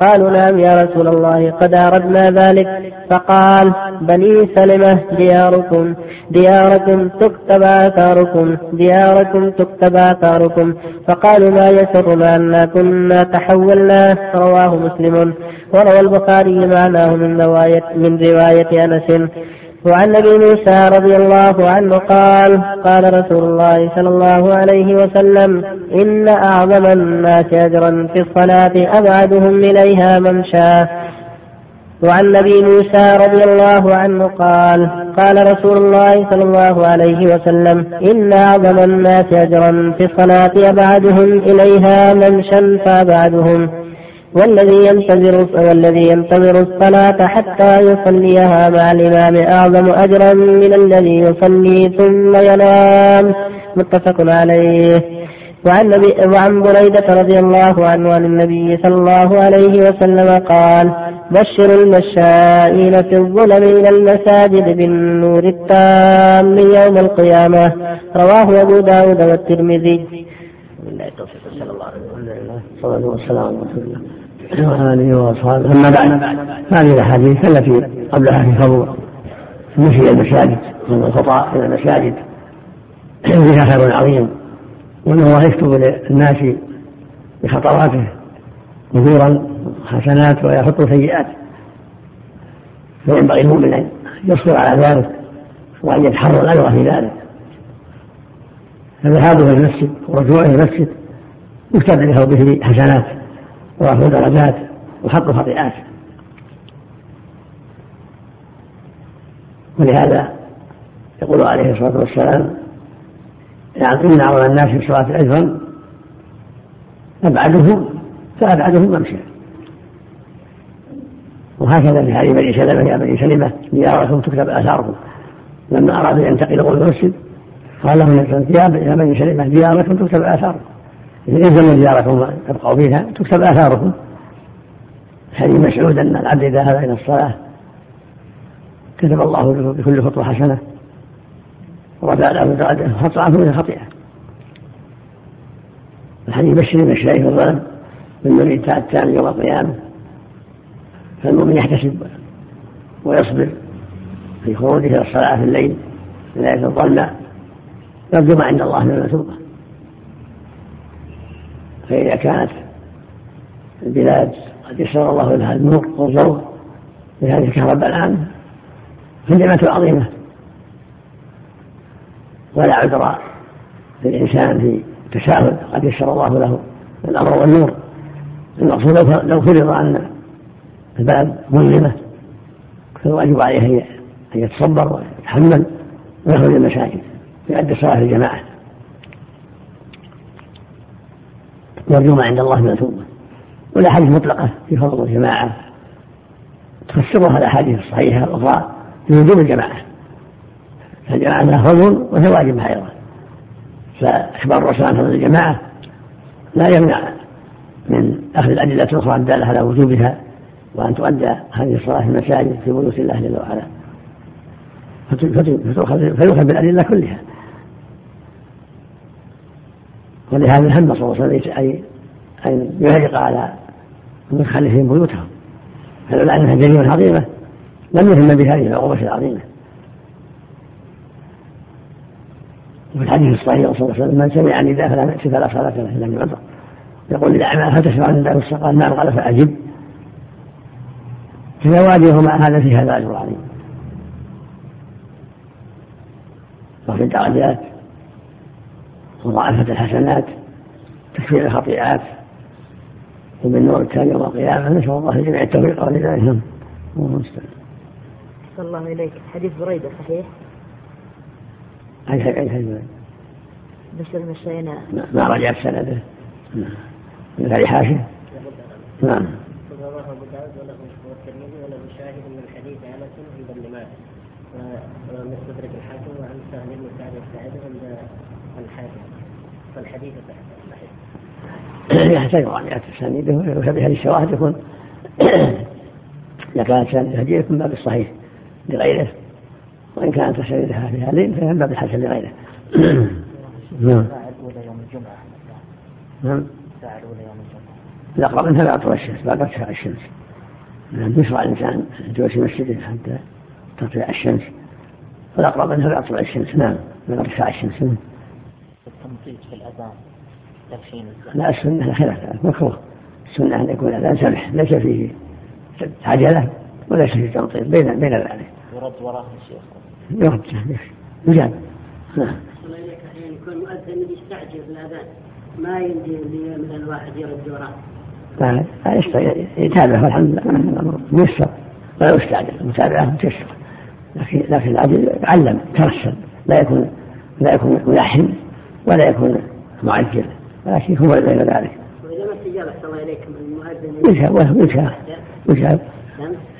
قالوا نعم يا رسول الله قد أردنا ذلك. فقال بني سلمة دياركم دياركم تكتب آثاركم دياركم تكتب آثاركم. فقالوا ما يسرنا أنا كنا تحولنا؟ رواه مسلم. وروى البخاري معناه من رواية من رواية أنس. وعن أبي موسى رضي الله عنه قال قال رسول الله صلى الله عليه وسلم إن أعظم الناس اجرا في الصلاة أبعدهم إليها ممشى وعن أبي موسى رضي الله عنه قال قال رسول الله صلى الله عليه وسلم إن أعظم الناس اجرا في الصلاة أبعدهم إليها ممشى فأبعدهم. والذي ينتظر والذي ينتظر الصلاة حتى يصليها مع الإمام أعظم أجرا من الذي يصلي ثم ينام. متفق عليه. وعن وعن بريدة رضي الله عنه عن النبي صلى الله عليه وسلم قال بشر المشائين في الظلم إلى المساجد بالنور التام يوم القيامة رواه أبو داود والترمذي. صلى الله عليه وسلم صلى الله عليه وسلم. وآله وأصحابه. أما بعد هذه الأحاديث التي قبلها في فضل المشي إلى المساجد من الخطأ إلى المساجد. فيها خير عظيم وأن الله يكتب للناس بخطواته أجورا حسنات ويحط سيئات. فينبغي المؤمن أن يصبر على ذلك وأن يتحرى الأجر في ذلك. فذهابه إلى المسجد ورجوعه إلى المسجد يكتب له به حسنات. ورفع درجات وحق خطيئات. ولهذا يقول عليه الصلاة والسلام يعني إن أعظم الناس في الصلاة أجرا أبعدهم فأبعدهم ممشى وهكذا في حديث بني سلمة يا بني سلمة زيارتهم تكتب آثارهم لما أرادوا أن ينتقلوا إلى المسجد قال لهم يا بني سلمة زيارتهم تكتب آثارهم إذا يلزم زيارتهم تبقوا فيها تكتب آثارهم. حديث مسعود أن العبد إذا ذهب إلى الصلاة كتب الله بكل خطوة حسنة. ورفع له عنه من الخطيئة الحديث يبشر المشايخ والظلم بالمريد التام يوم القيامة فالمؤمن يحتسب ويصبر في خروجه إلى الصلاة في الليل في ليلة الظلمة. يرجو ما عند الله من المثوبة فإذا كانت البلاد قد يسر الله لها النور والضوء بهذه الكهرباء الآن فالنعمة عظيمة ولا عذر للإنسان في تساهل قد يسر الله له الأمر والنور. المقصود لو فرض أن البلد مظلمة فالواجب عليه أن يتصبر ويتحمل ويخرج المساجد ويؤدي صلاة الجماعة. يرجو ما عند الله من التوبة والأحاديث مطلقة في فضل الجماعة. تفسرها الأحاديث الصحيحة الأخرى في وجوب الجماعة. فالجماعة لها فضل وهي واجبة أيضا. فإخبار الرسول عن فضل الجماعة لا يمنع من أخذ الأدلة الأخرى الدالة على وجوبها وأن تؤدى هذه الصلاة في المساجد في بيوت الله جل وعلا. فيؤخذ بالأدلة كلها. ولهذا هم صلى الله عليه وسلم أن يهرق على مدخلهم بيوتهم. فلولا أنها جريمة عظيمة لم يهم بهذه العقوبة العظيمة. وفي الحديث الصحيح صلى الله عليه وسلم من سمع النداء فلا نأتي فلا صلاة له إلا من عذر. يقول للأعمى هل تسمع النداء قال نعم قال فأجب. فزواجهما هذا في هذا أجر عظيم وفي الدرجات مضاعفة الحسنات تكفير الخطيئات وبالنور التالي يوم القيامة نسأل الله لجميع التوفيق ولذلك نعم صلى الله إليك حديث بريدة صحيح؟ أي أي أي بشر مشينا ما رجعت سنده من هذه حاشية نعم. رواه داود وله والترمذي وله شاهد من حديث انس عند ابن ماجه ومستدرك الحاكم وعن سهل بن سعد الساعدي عند الحاكم فالحديث صحيح. يحتاج مراجعة أسانيده وبهذه الشواهد يكون إذا كانت سند هديه يكون باب الصحيح لغيره. وإن كانت أسانيدها في هذين فهي باب الحسن لغيره. نعم. نعم. الأقرب منها بعد طلوع الشمس بعد ارتفاع الشمس. نعم يشرع الإنسان جلوس مسجده حتى ترتفع الشمس. والأقرب منها بعد طلوع الشمس نعم من ارتفاع الشمس. التنطيط في الأذان تدخين لا السنة خلاف مكروه. السنة أن يكون الأذان سمح ليس فيه عجلة وليس فيه تنطيط بين بين ذلك. يرد وراه الشيخ يرد يجاب. نعم. يكون مؤذن يستعجل بالأذان ما يمدي مثلا الواحد يرد وراه لا يتابع والحمد لله. ميسر. ولا يستعجل المتابعة تيسر لكن لكن العبد يتعلم يترسل لا يكون لا يكون ملحن. ولا يكون معجل ولكن هو بين ذلك. وإذا ما استجاب أحسن الله إليك المؤذن يجاب يجاب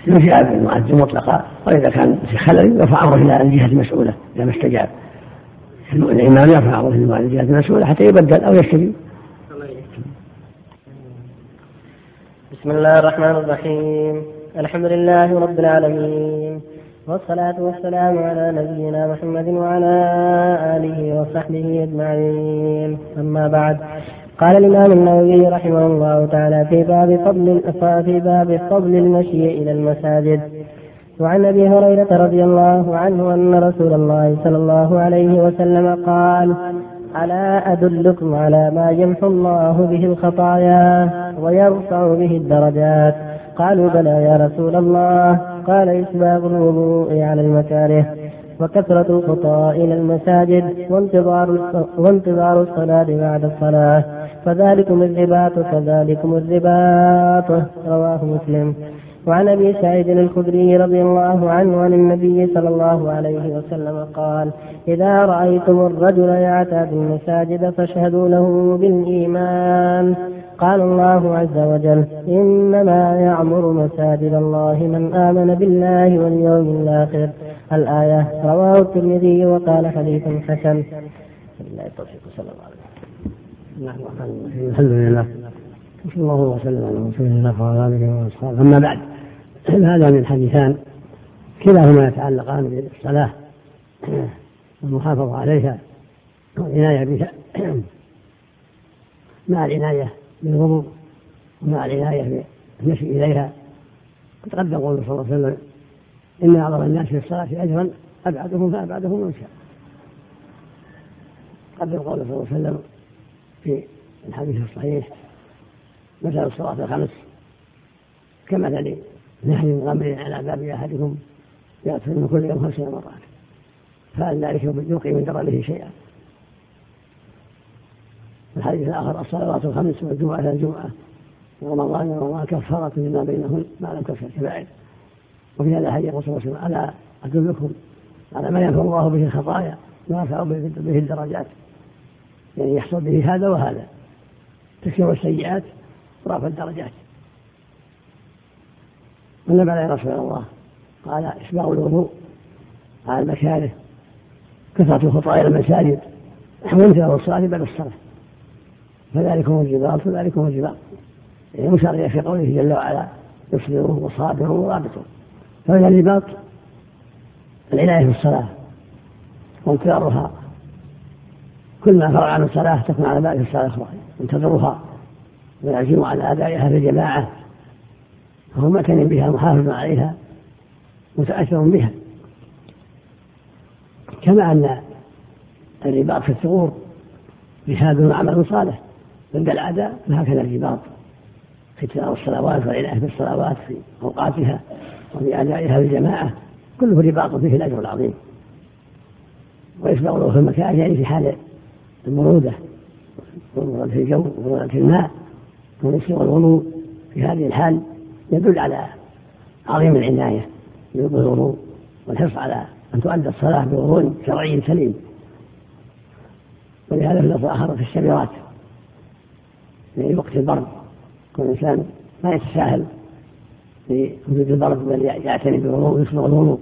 يجاب المؤذن مطلقا. وإذا كان في خلل يرفع أمره إلى الجهة المسؤولة إذا ما استجاب. الإمام يرفع أمره إلى الجهة المسؤولة حتى يبدل أو يستجيب. بسم الله الرحمن الرحيم. الحمد لله رب العالمين. والصلاة والسلام على نبينا محمد وعلى آله وصحبه أجمعين. أما بعد قال الإمام النووي رحمه الله تعالى في باب فضل في باب فضل المشي إلى المساجد. وعن أبي هريرة رضي الله عنه أن رسول الله صلى الله عليه وسلم قال ألا أدلكم على ما يمحو الله به الخطايا ويرفع به الدرجات؟ قالوا بلى يا رسول الله. قال إسباغ الوضوء على المكاره وكثرة الخطى إلى المساجد وانتظار وانتظار الصلاة بعد الصلاة فذلكم الرباط فذلكم الرباط رواه مسلم. وعن أبي سعيد الخدري رضي الله عنه عن النبي صلى الله عليه وسلم قال إذا رأيتم الرجل يعتاد المساجد فاشهدوا له بالإيمان. قال الله عز وجل إنما يعمر مساجد الله من آمن بالله واليوم الآخر. الآية رواه الترمذي وقال حديث حسن. بالله التوفيق صلى الله عليه وسلم. الحمد لله. وصلى الله وسلم على رسول الله وعلى آله وأصحابه. أما بعد هذا من حديثان كلاهما يتعلقان بالصلاة والمحافظة عليها والعناية بها مع العناية بالوضوء ومع العناية بالمشي إليها. وتقدم قوله صلى الله عليه وسلم إن أعظم الناس في الصلاة أجرا أبعدهم فأبعدهم من شاء قدم قوله صلى الله عليه وسلم في الحديث الصحيح مثل الصلاة الخمس كمثل نحن غمر على باب أحدكم يغفر من كل يوم خمس مرات فعل ذلك يلقي من دربه شيئا؟ الحديث الآخر الصلوات الخمس والجمعة الجمعة ورمضان ورمضان كفارة لما بينهن ما لم تكفر كبائر وفي هذا الحديث يقول صلى الله عليه وسلم ألا أدلكم على ما ينفع الله به الخطايا ويرفع به الدرجات. يعني يحصل به هذا وهذا. تكفير السيئات ورفع الدرجات. بلى يا رسول الله؟ قال إسباغ الوضوء على المكاره كثرة الخطى إلى المساجد وانتظار الصلاة بعد الصلاة. فذلك هو الجبال فذلك هو الجبال. يعني مشار في قوله جل وعلا يصبرون وصابرون ورابطون فمن الرباط العناية بالصلاة وانتظارها كل ما فرغ عن الصلاة تكون على بالك الصلاة الأخرى ينتظرها ويعزم على أدائها في الجماعة فهو معتن بها محافظ عليها متأثر بها. كما أن الرباط في الثغور جهاد وعمل صالح. عند الأعداء فهكذا الرباط في تلاوة الصلوات والعناية بالصلوات في أوقاتها وفي أدائها بالجماعة كله رباط فيه الأجر العظيم. ويسبق في المكان يعني في حال البرودة والبرودة في الجو والبرودة في الماء والنسي والوضوء في هذه الحال يدل على عظيم العناية بالوضوء والحرص على أن تؤدى الصلاة بوضوء شرعي سليم. ولهذا في الأصل آخر في الشبيرات. في وقت البرد يكون الإنسان ما يتساهل في وجود البرد بل يعتني بالوضوء ويصبغ الوضوء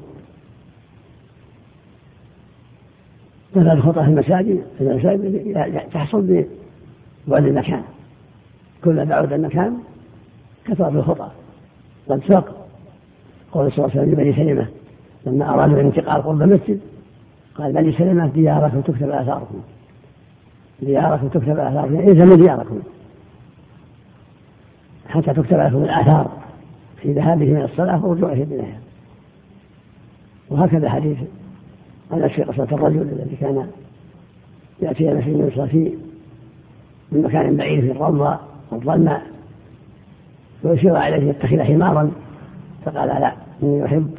مثلا الخطأ في المساجد المساجد تحصل ببعد المكان. كلما بعد المكان كثرت الخطأ. قد ساق قول صلى الله عليه وسلم لبني سلمة لما أرادوا الانتقال قرب المسجد قال بني سلمة دياركم تكتب آثاركم. دياركم تكتب آثاركم إلزموا دياركم. حتى تكتب لكم الآثار. في ذهابه من الصلاة ورجوعه منها وهكذا حديث عن في قصة الرجل الذي كان يأتي إلى المسجد يصلي فيه من مكان بعيد في الروضة والظلمة ويشير عليه يتخذ حمارا فقال لا إني أحب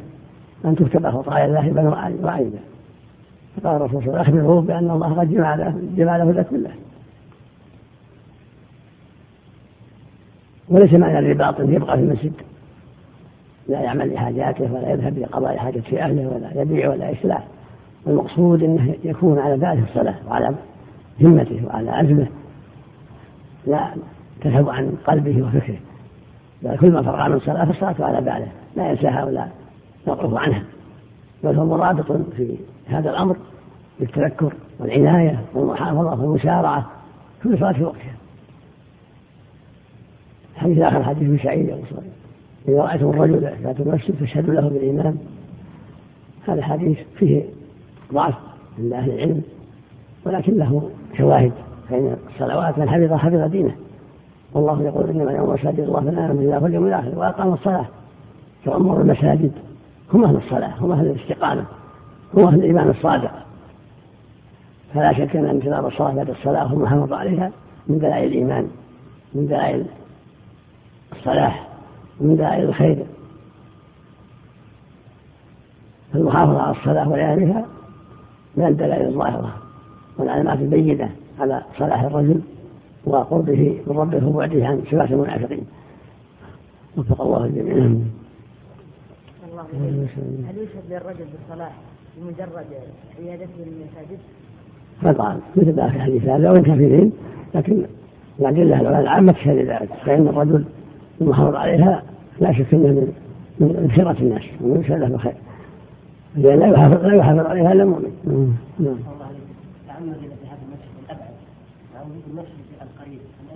أن تكتب خطايا ذاهبا وعيبا فقال الرسول صلى الله عليه وسلم أخبره بأن الله قد جمع له جمع له كله. وليس معنى الرباط انه يبقى في المسجد. لا يعمل لحاجاته ولا يذهب لقضاء حاجة أهله ولا يبيع ولا يسلع المقصود أنه يكون على باله الصلاة وعلى همته وعلى عزمه. لا تذهب عن قلبه وفكره. بل كل ما فرغ عن الصلاة فالصلاة على باله. لا ينساها ولا يقرب عنها. بل هو مرابط في هذا الأمر بالتذكر والعناية والمحافظة والمسارعة كل صلاة في وقتها. الحديث الآخر حديث سعيد إذا رأيتم الرجل يأتي المسجد فاشهدوا له بالإيمان. هذا حديث فيه ضعف عند أهل العلم ولكن له شواهد فإن الصلوات من حفظ حفظ دينه. والله يقول إنما يوم مساجد الله من امن بالله واليوم الآخر وأقام الصلاة. فامر المساجد. هم أهل الصلاة هم أهل الاستقامة هم أهل الإيمان الصادق. فلا شك أن انتظار الصلاة بعد الصلاة والمحافظة عليها من دلائل الإيمان من دلائل الصلاح ومن دلائل الخير. فالمحافظة على الصلاة ولياليها من الدلائل الظاهرة والعلامات البينة على صلاح الرجل وقربه من ربه وبعده عن صفات المنافقين. وفق الله الجميع. هل يشهد للرجل بالصلاح بمجرد عيادته للمساجد؟ طبعا مثل ما في الحديث هذا وإن كثيرين لكن الأدلة العامة تشهد ذلك فإن الرجل المحافظ عليها لا شك أنه من من خيرة الناس ومن يشهد له بخير. لأن لا يحافظ لا يحافظ عليها إلا المؤمن. نعم.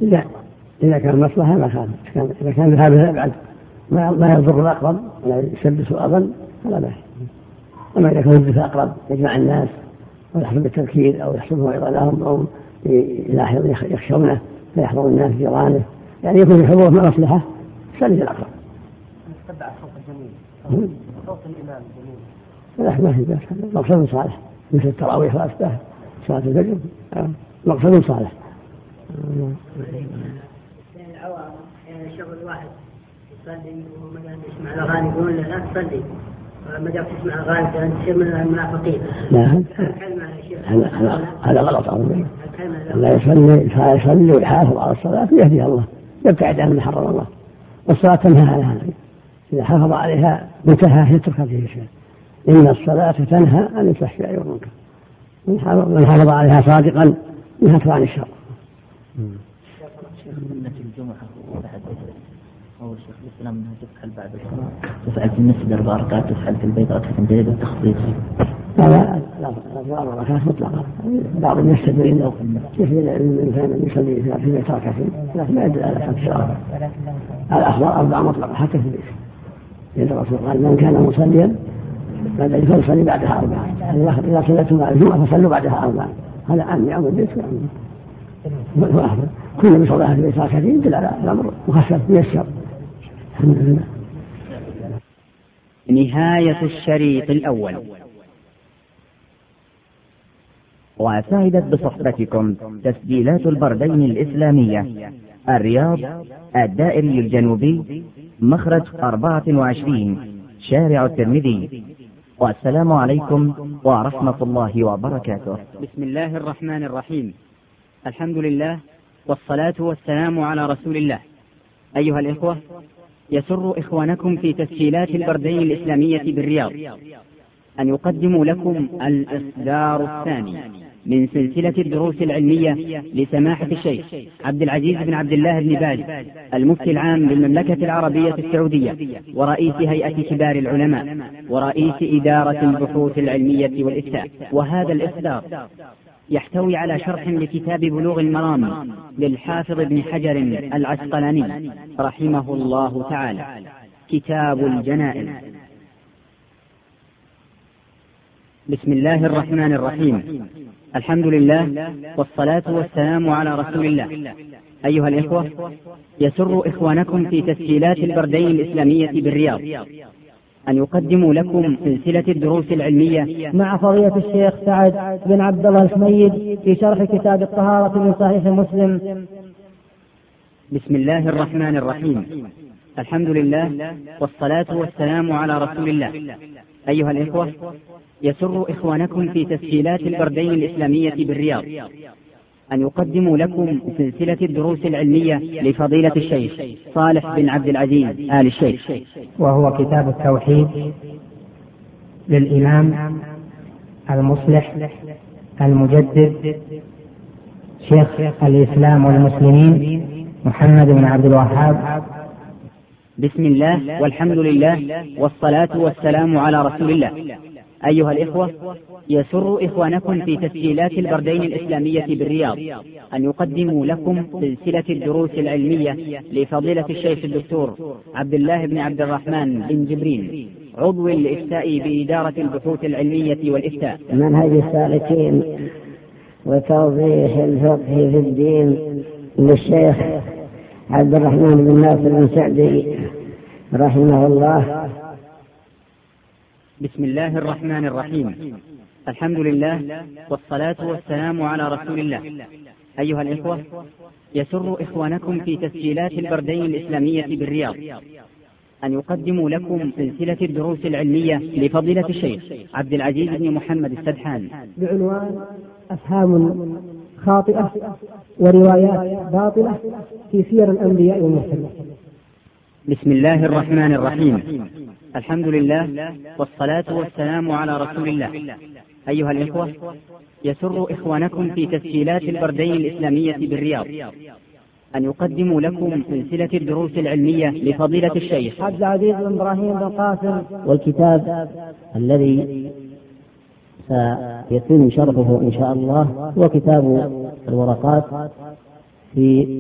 إذا إذا كان مصلحة ما خالف. إذا كان هذا يبعد ما ما يضر الأقرب ولا يسبس أظن فلا بأس. أما إذا كان الدفاع أقرب يجمع الناس أو يحصل بالتذكير أو يحصل موعظة لهم أو يخشونه فيحضر الناس جيرانه. يعني يكون الحضور في مصلحة سلج الأقرب. تتبع الصوت الجميل صوت الإمام الجميل لا ما في بأس مقصد صالح مثل التراويح وأشباه صلاة الفجر مقصد صالح. العوام يعني شغل واحد يصلي ومثلا يسمع الاغاني يقول له لا تصلي ما دام تسمع اغاني انت تصير من المنافقين. لا هذا هذا غلط عظيم. لا يصلي فيصلي ويحافظ على الصلاة يهديها الله يبتعد عن حرم الله. والصلاة تنهى عن هذا. إذا حافظ عليها منتهى يترك هذه الأشياء إن الصلاة تنهى عن الفحشاء والمنكر. من حافظ عليها صادقا نهته عن الشر. سنة الجمعة شيخ الإسلام أنها تفعل بعد الصلاة تفعل في المسجد أربع ركعات تفعل في البيت ركعة جيدة تخصيص لا لا لا ركعات مطلقة بعض الناس تدري كيف الإنسان يصلي في ركعتين لكن ما يدل على الشرع الأفضل أربع مطلقة حتى في البيت. لأن الرسول قال من كان مصليا بعد فليصلي بعدها أربعة. إذا صليتم الجمعة فصلوا بعدها أربعة. هذا عام يعم البيت ويعم وأفضل كل بصلاة في بيت ركعتين يدل على الأمر مخفف ميسر. الحمد لله. نهاية الشريط الأول. وسعدت بصحبتكم تسجيلات البردين الإسلامية. الرياض الدائري الجنوبي مخرج 24 شارع الترمذي. والسلام عليكم ورحمة الله وبركاته. بسم الله الرحمن الرحيم. الحمد لله والصلاة والسلام على رسول الله. أيها الإخوة يسر إخوانكم في تسجيلات البردين الإسلامية بالرياض. أن يقدموا لكم الإصدار الثاني. من سلسلة الدروس العلمية لسماحة الشيخ عبد العزيز بن عبد الله بن باز المفتي العام للمملكة العربية السعودية ورئيس هيئة كبار العلماء ورئيس إدارة البحوث العلمية والإفتاء. وهذا الإصدار يحتوي على شرح لكتاب بلوغ المرام للحافظ ابن حجر العسقلاني رحمه الله تعالى. كتاب الجنائز بسم الله الرحمن الرحيم. الحمد لله والصلاة والسلام على رسول الله. أيها الإخوة يسر إخوانكم في تسجيلات البردين الإسلامية بالرياض. أن يقدموا لكم سلسلة الدروس العلمية مع فضيلة الشيخ سعد بن عبد الله الحميد في شرح كتاب الطهارة من صحيح مسلم. بسم الله الرحمن الرحيم. الحمد لله والصلاة والسلام على رسول الله. أيها الإخوة يسر إخوانكم في تسجيلات البردين الإسلامية بالرياض. أن يقدموا لكم سلسلة الدروس العلمية لفضيلة الشيخ صالح بن عبد العزيز آل الشيخ. وهو كتاب التوحيد للإمام المصلح المجدد شيخ الإسلام والمسلمين محمد بن عبد الوهاب. بسم الله والحمد لله والصلاة والسلام على رسول الله. أيها الإخوة يسر إخوانكم في تسجيلات البردين الإسلامية بالرياض أن يقدموا لكم سلسلة الدروس العلمية لفضيلة الشيخ الدكتور عبد الله بن عبد الرحمن بن جبرين عضو الإفتاء بإدارة البحوث العلمية والإفتاء. منهج السالكين وتوضيح الفقه في الدين للشيخ عبد الرحمن بن ناصر بن سعدي رحمه الله. بسم الله الرحمن الرحيم. الحمد لله والصلاة والسلام على رسول الله. أيها الإخوة يسر إخوانكم في تسجيلات البردين الإسلامية بالرياض. أن يقدموا لكم سلسلة الدروس العلمية لفضيلة الشيخ عبد العزيز بن محمد السدحان. بعنوان أفهام خاطئة وروايات باطلة في سير الأنبياء والمرسلين. بسم الله الرحمن الرحيم. الحمد لله والصلاة والسلام على رسول الله. أيها الإخوة يسر إخوانكم في تسجيلات البردين الإسلامية بالرياض. أن يقدموا لكم سلسلة الدروس العلمية لفضيلة الشيخ. عبد العزيز بن إبراهيم بن قاسم. والكتاب الذي سيتم شرحه إن شاء الله هو كتاب الورقات في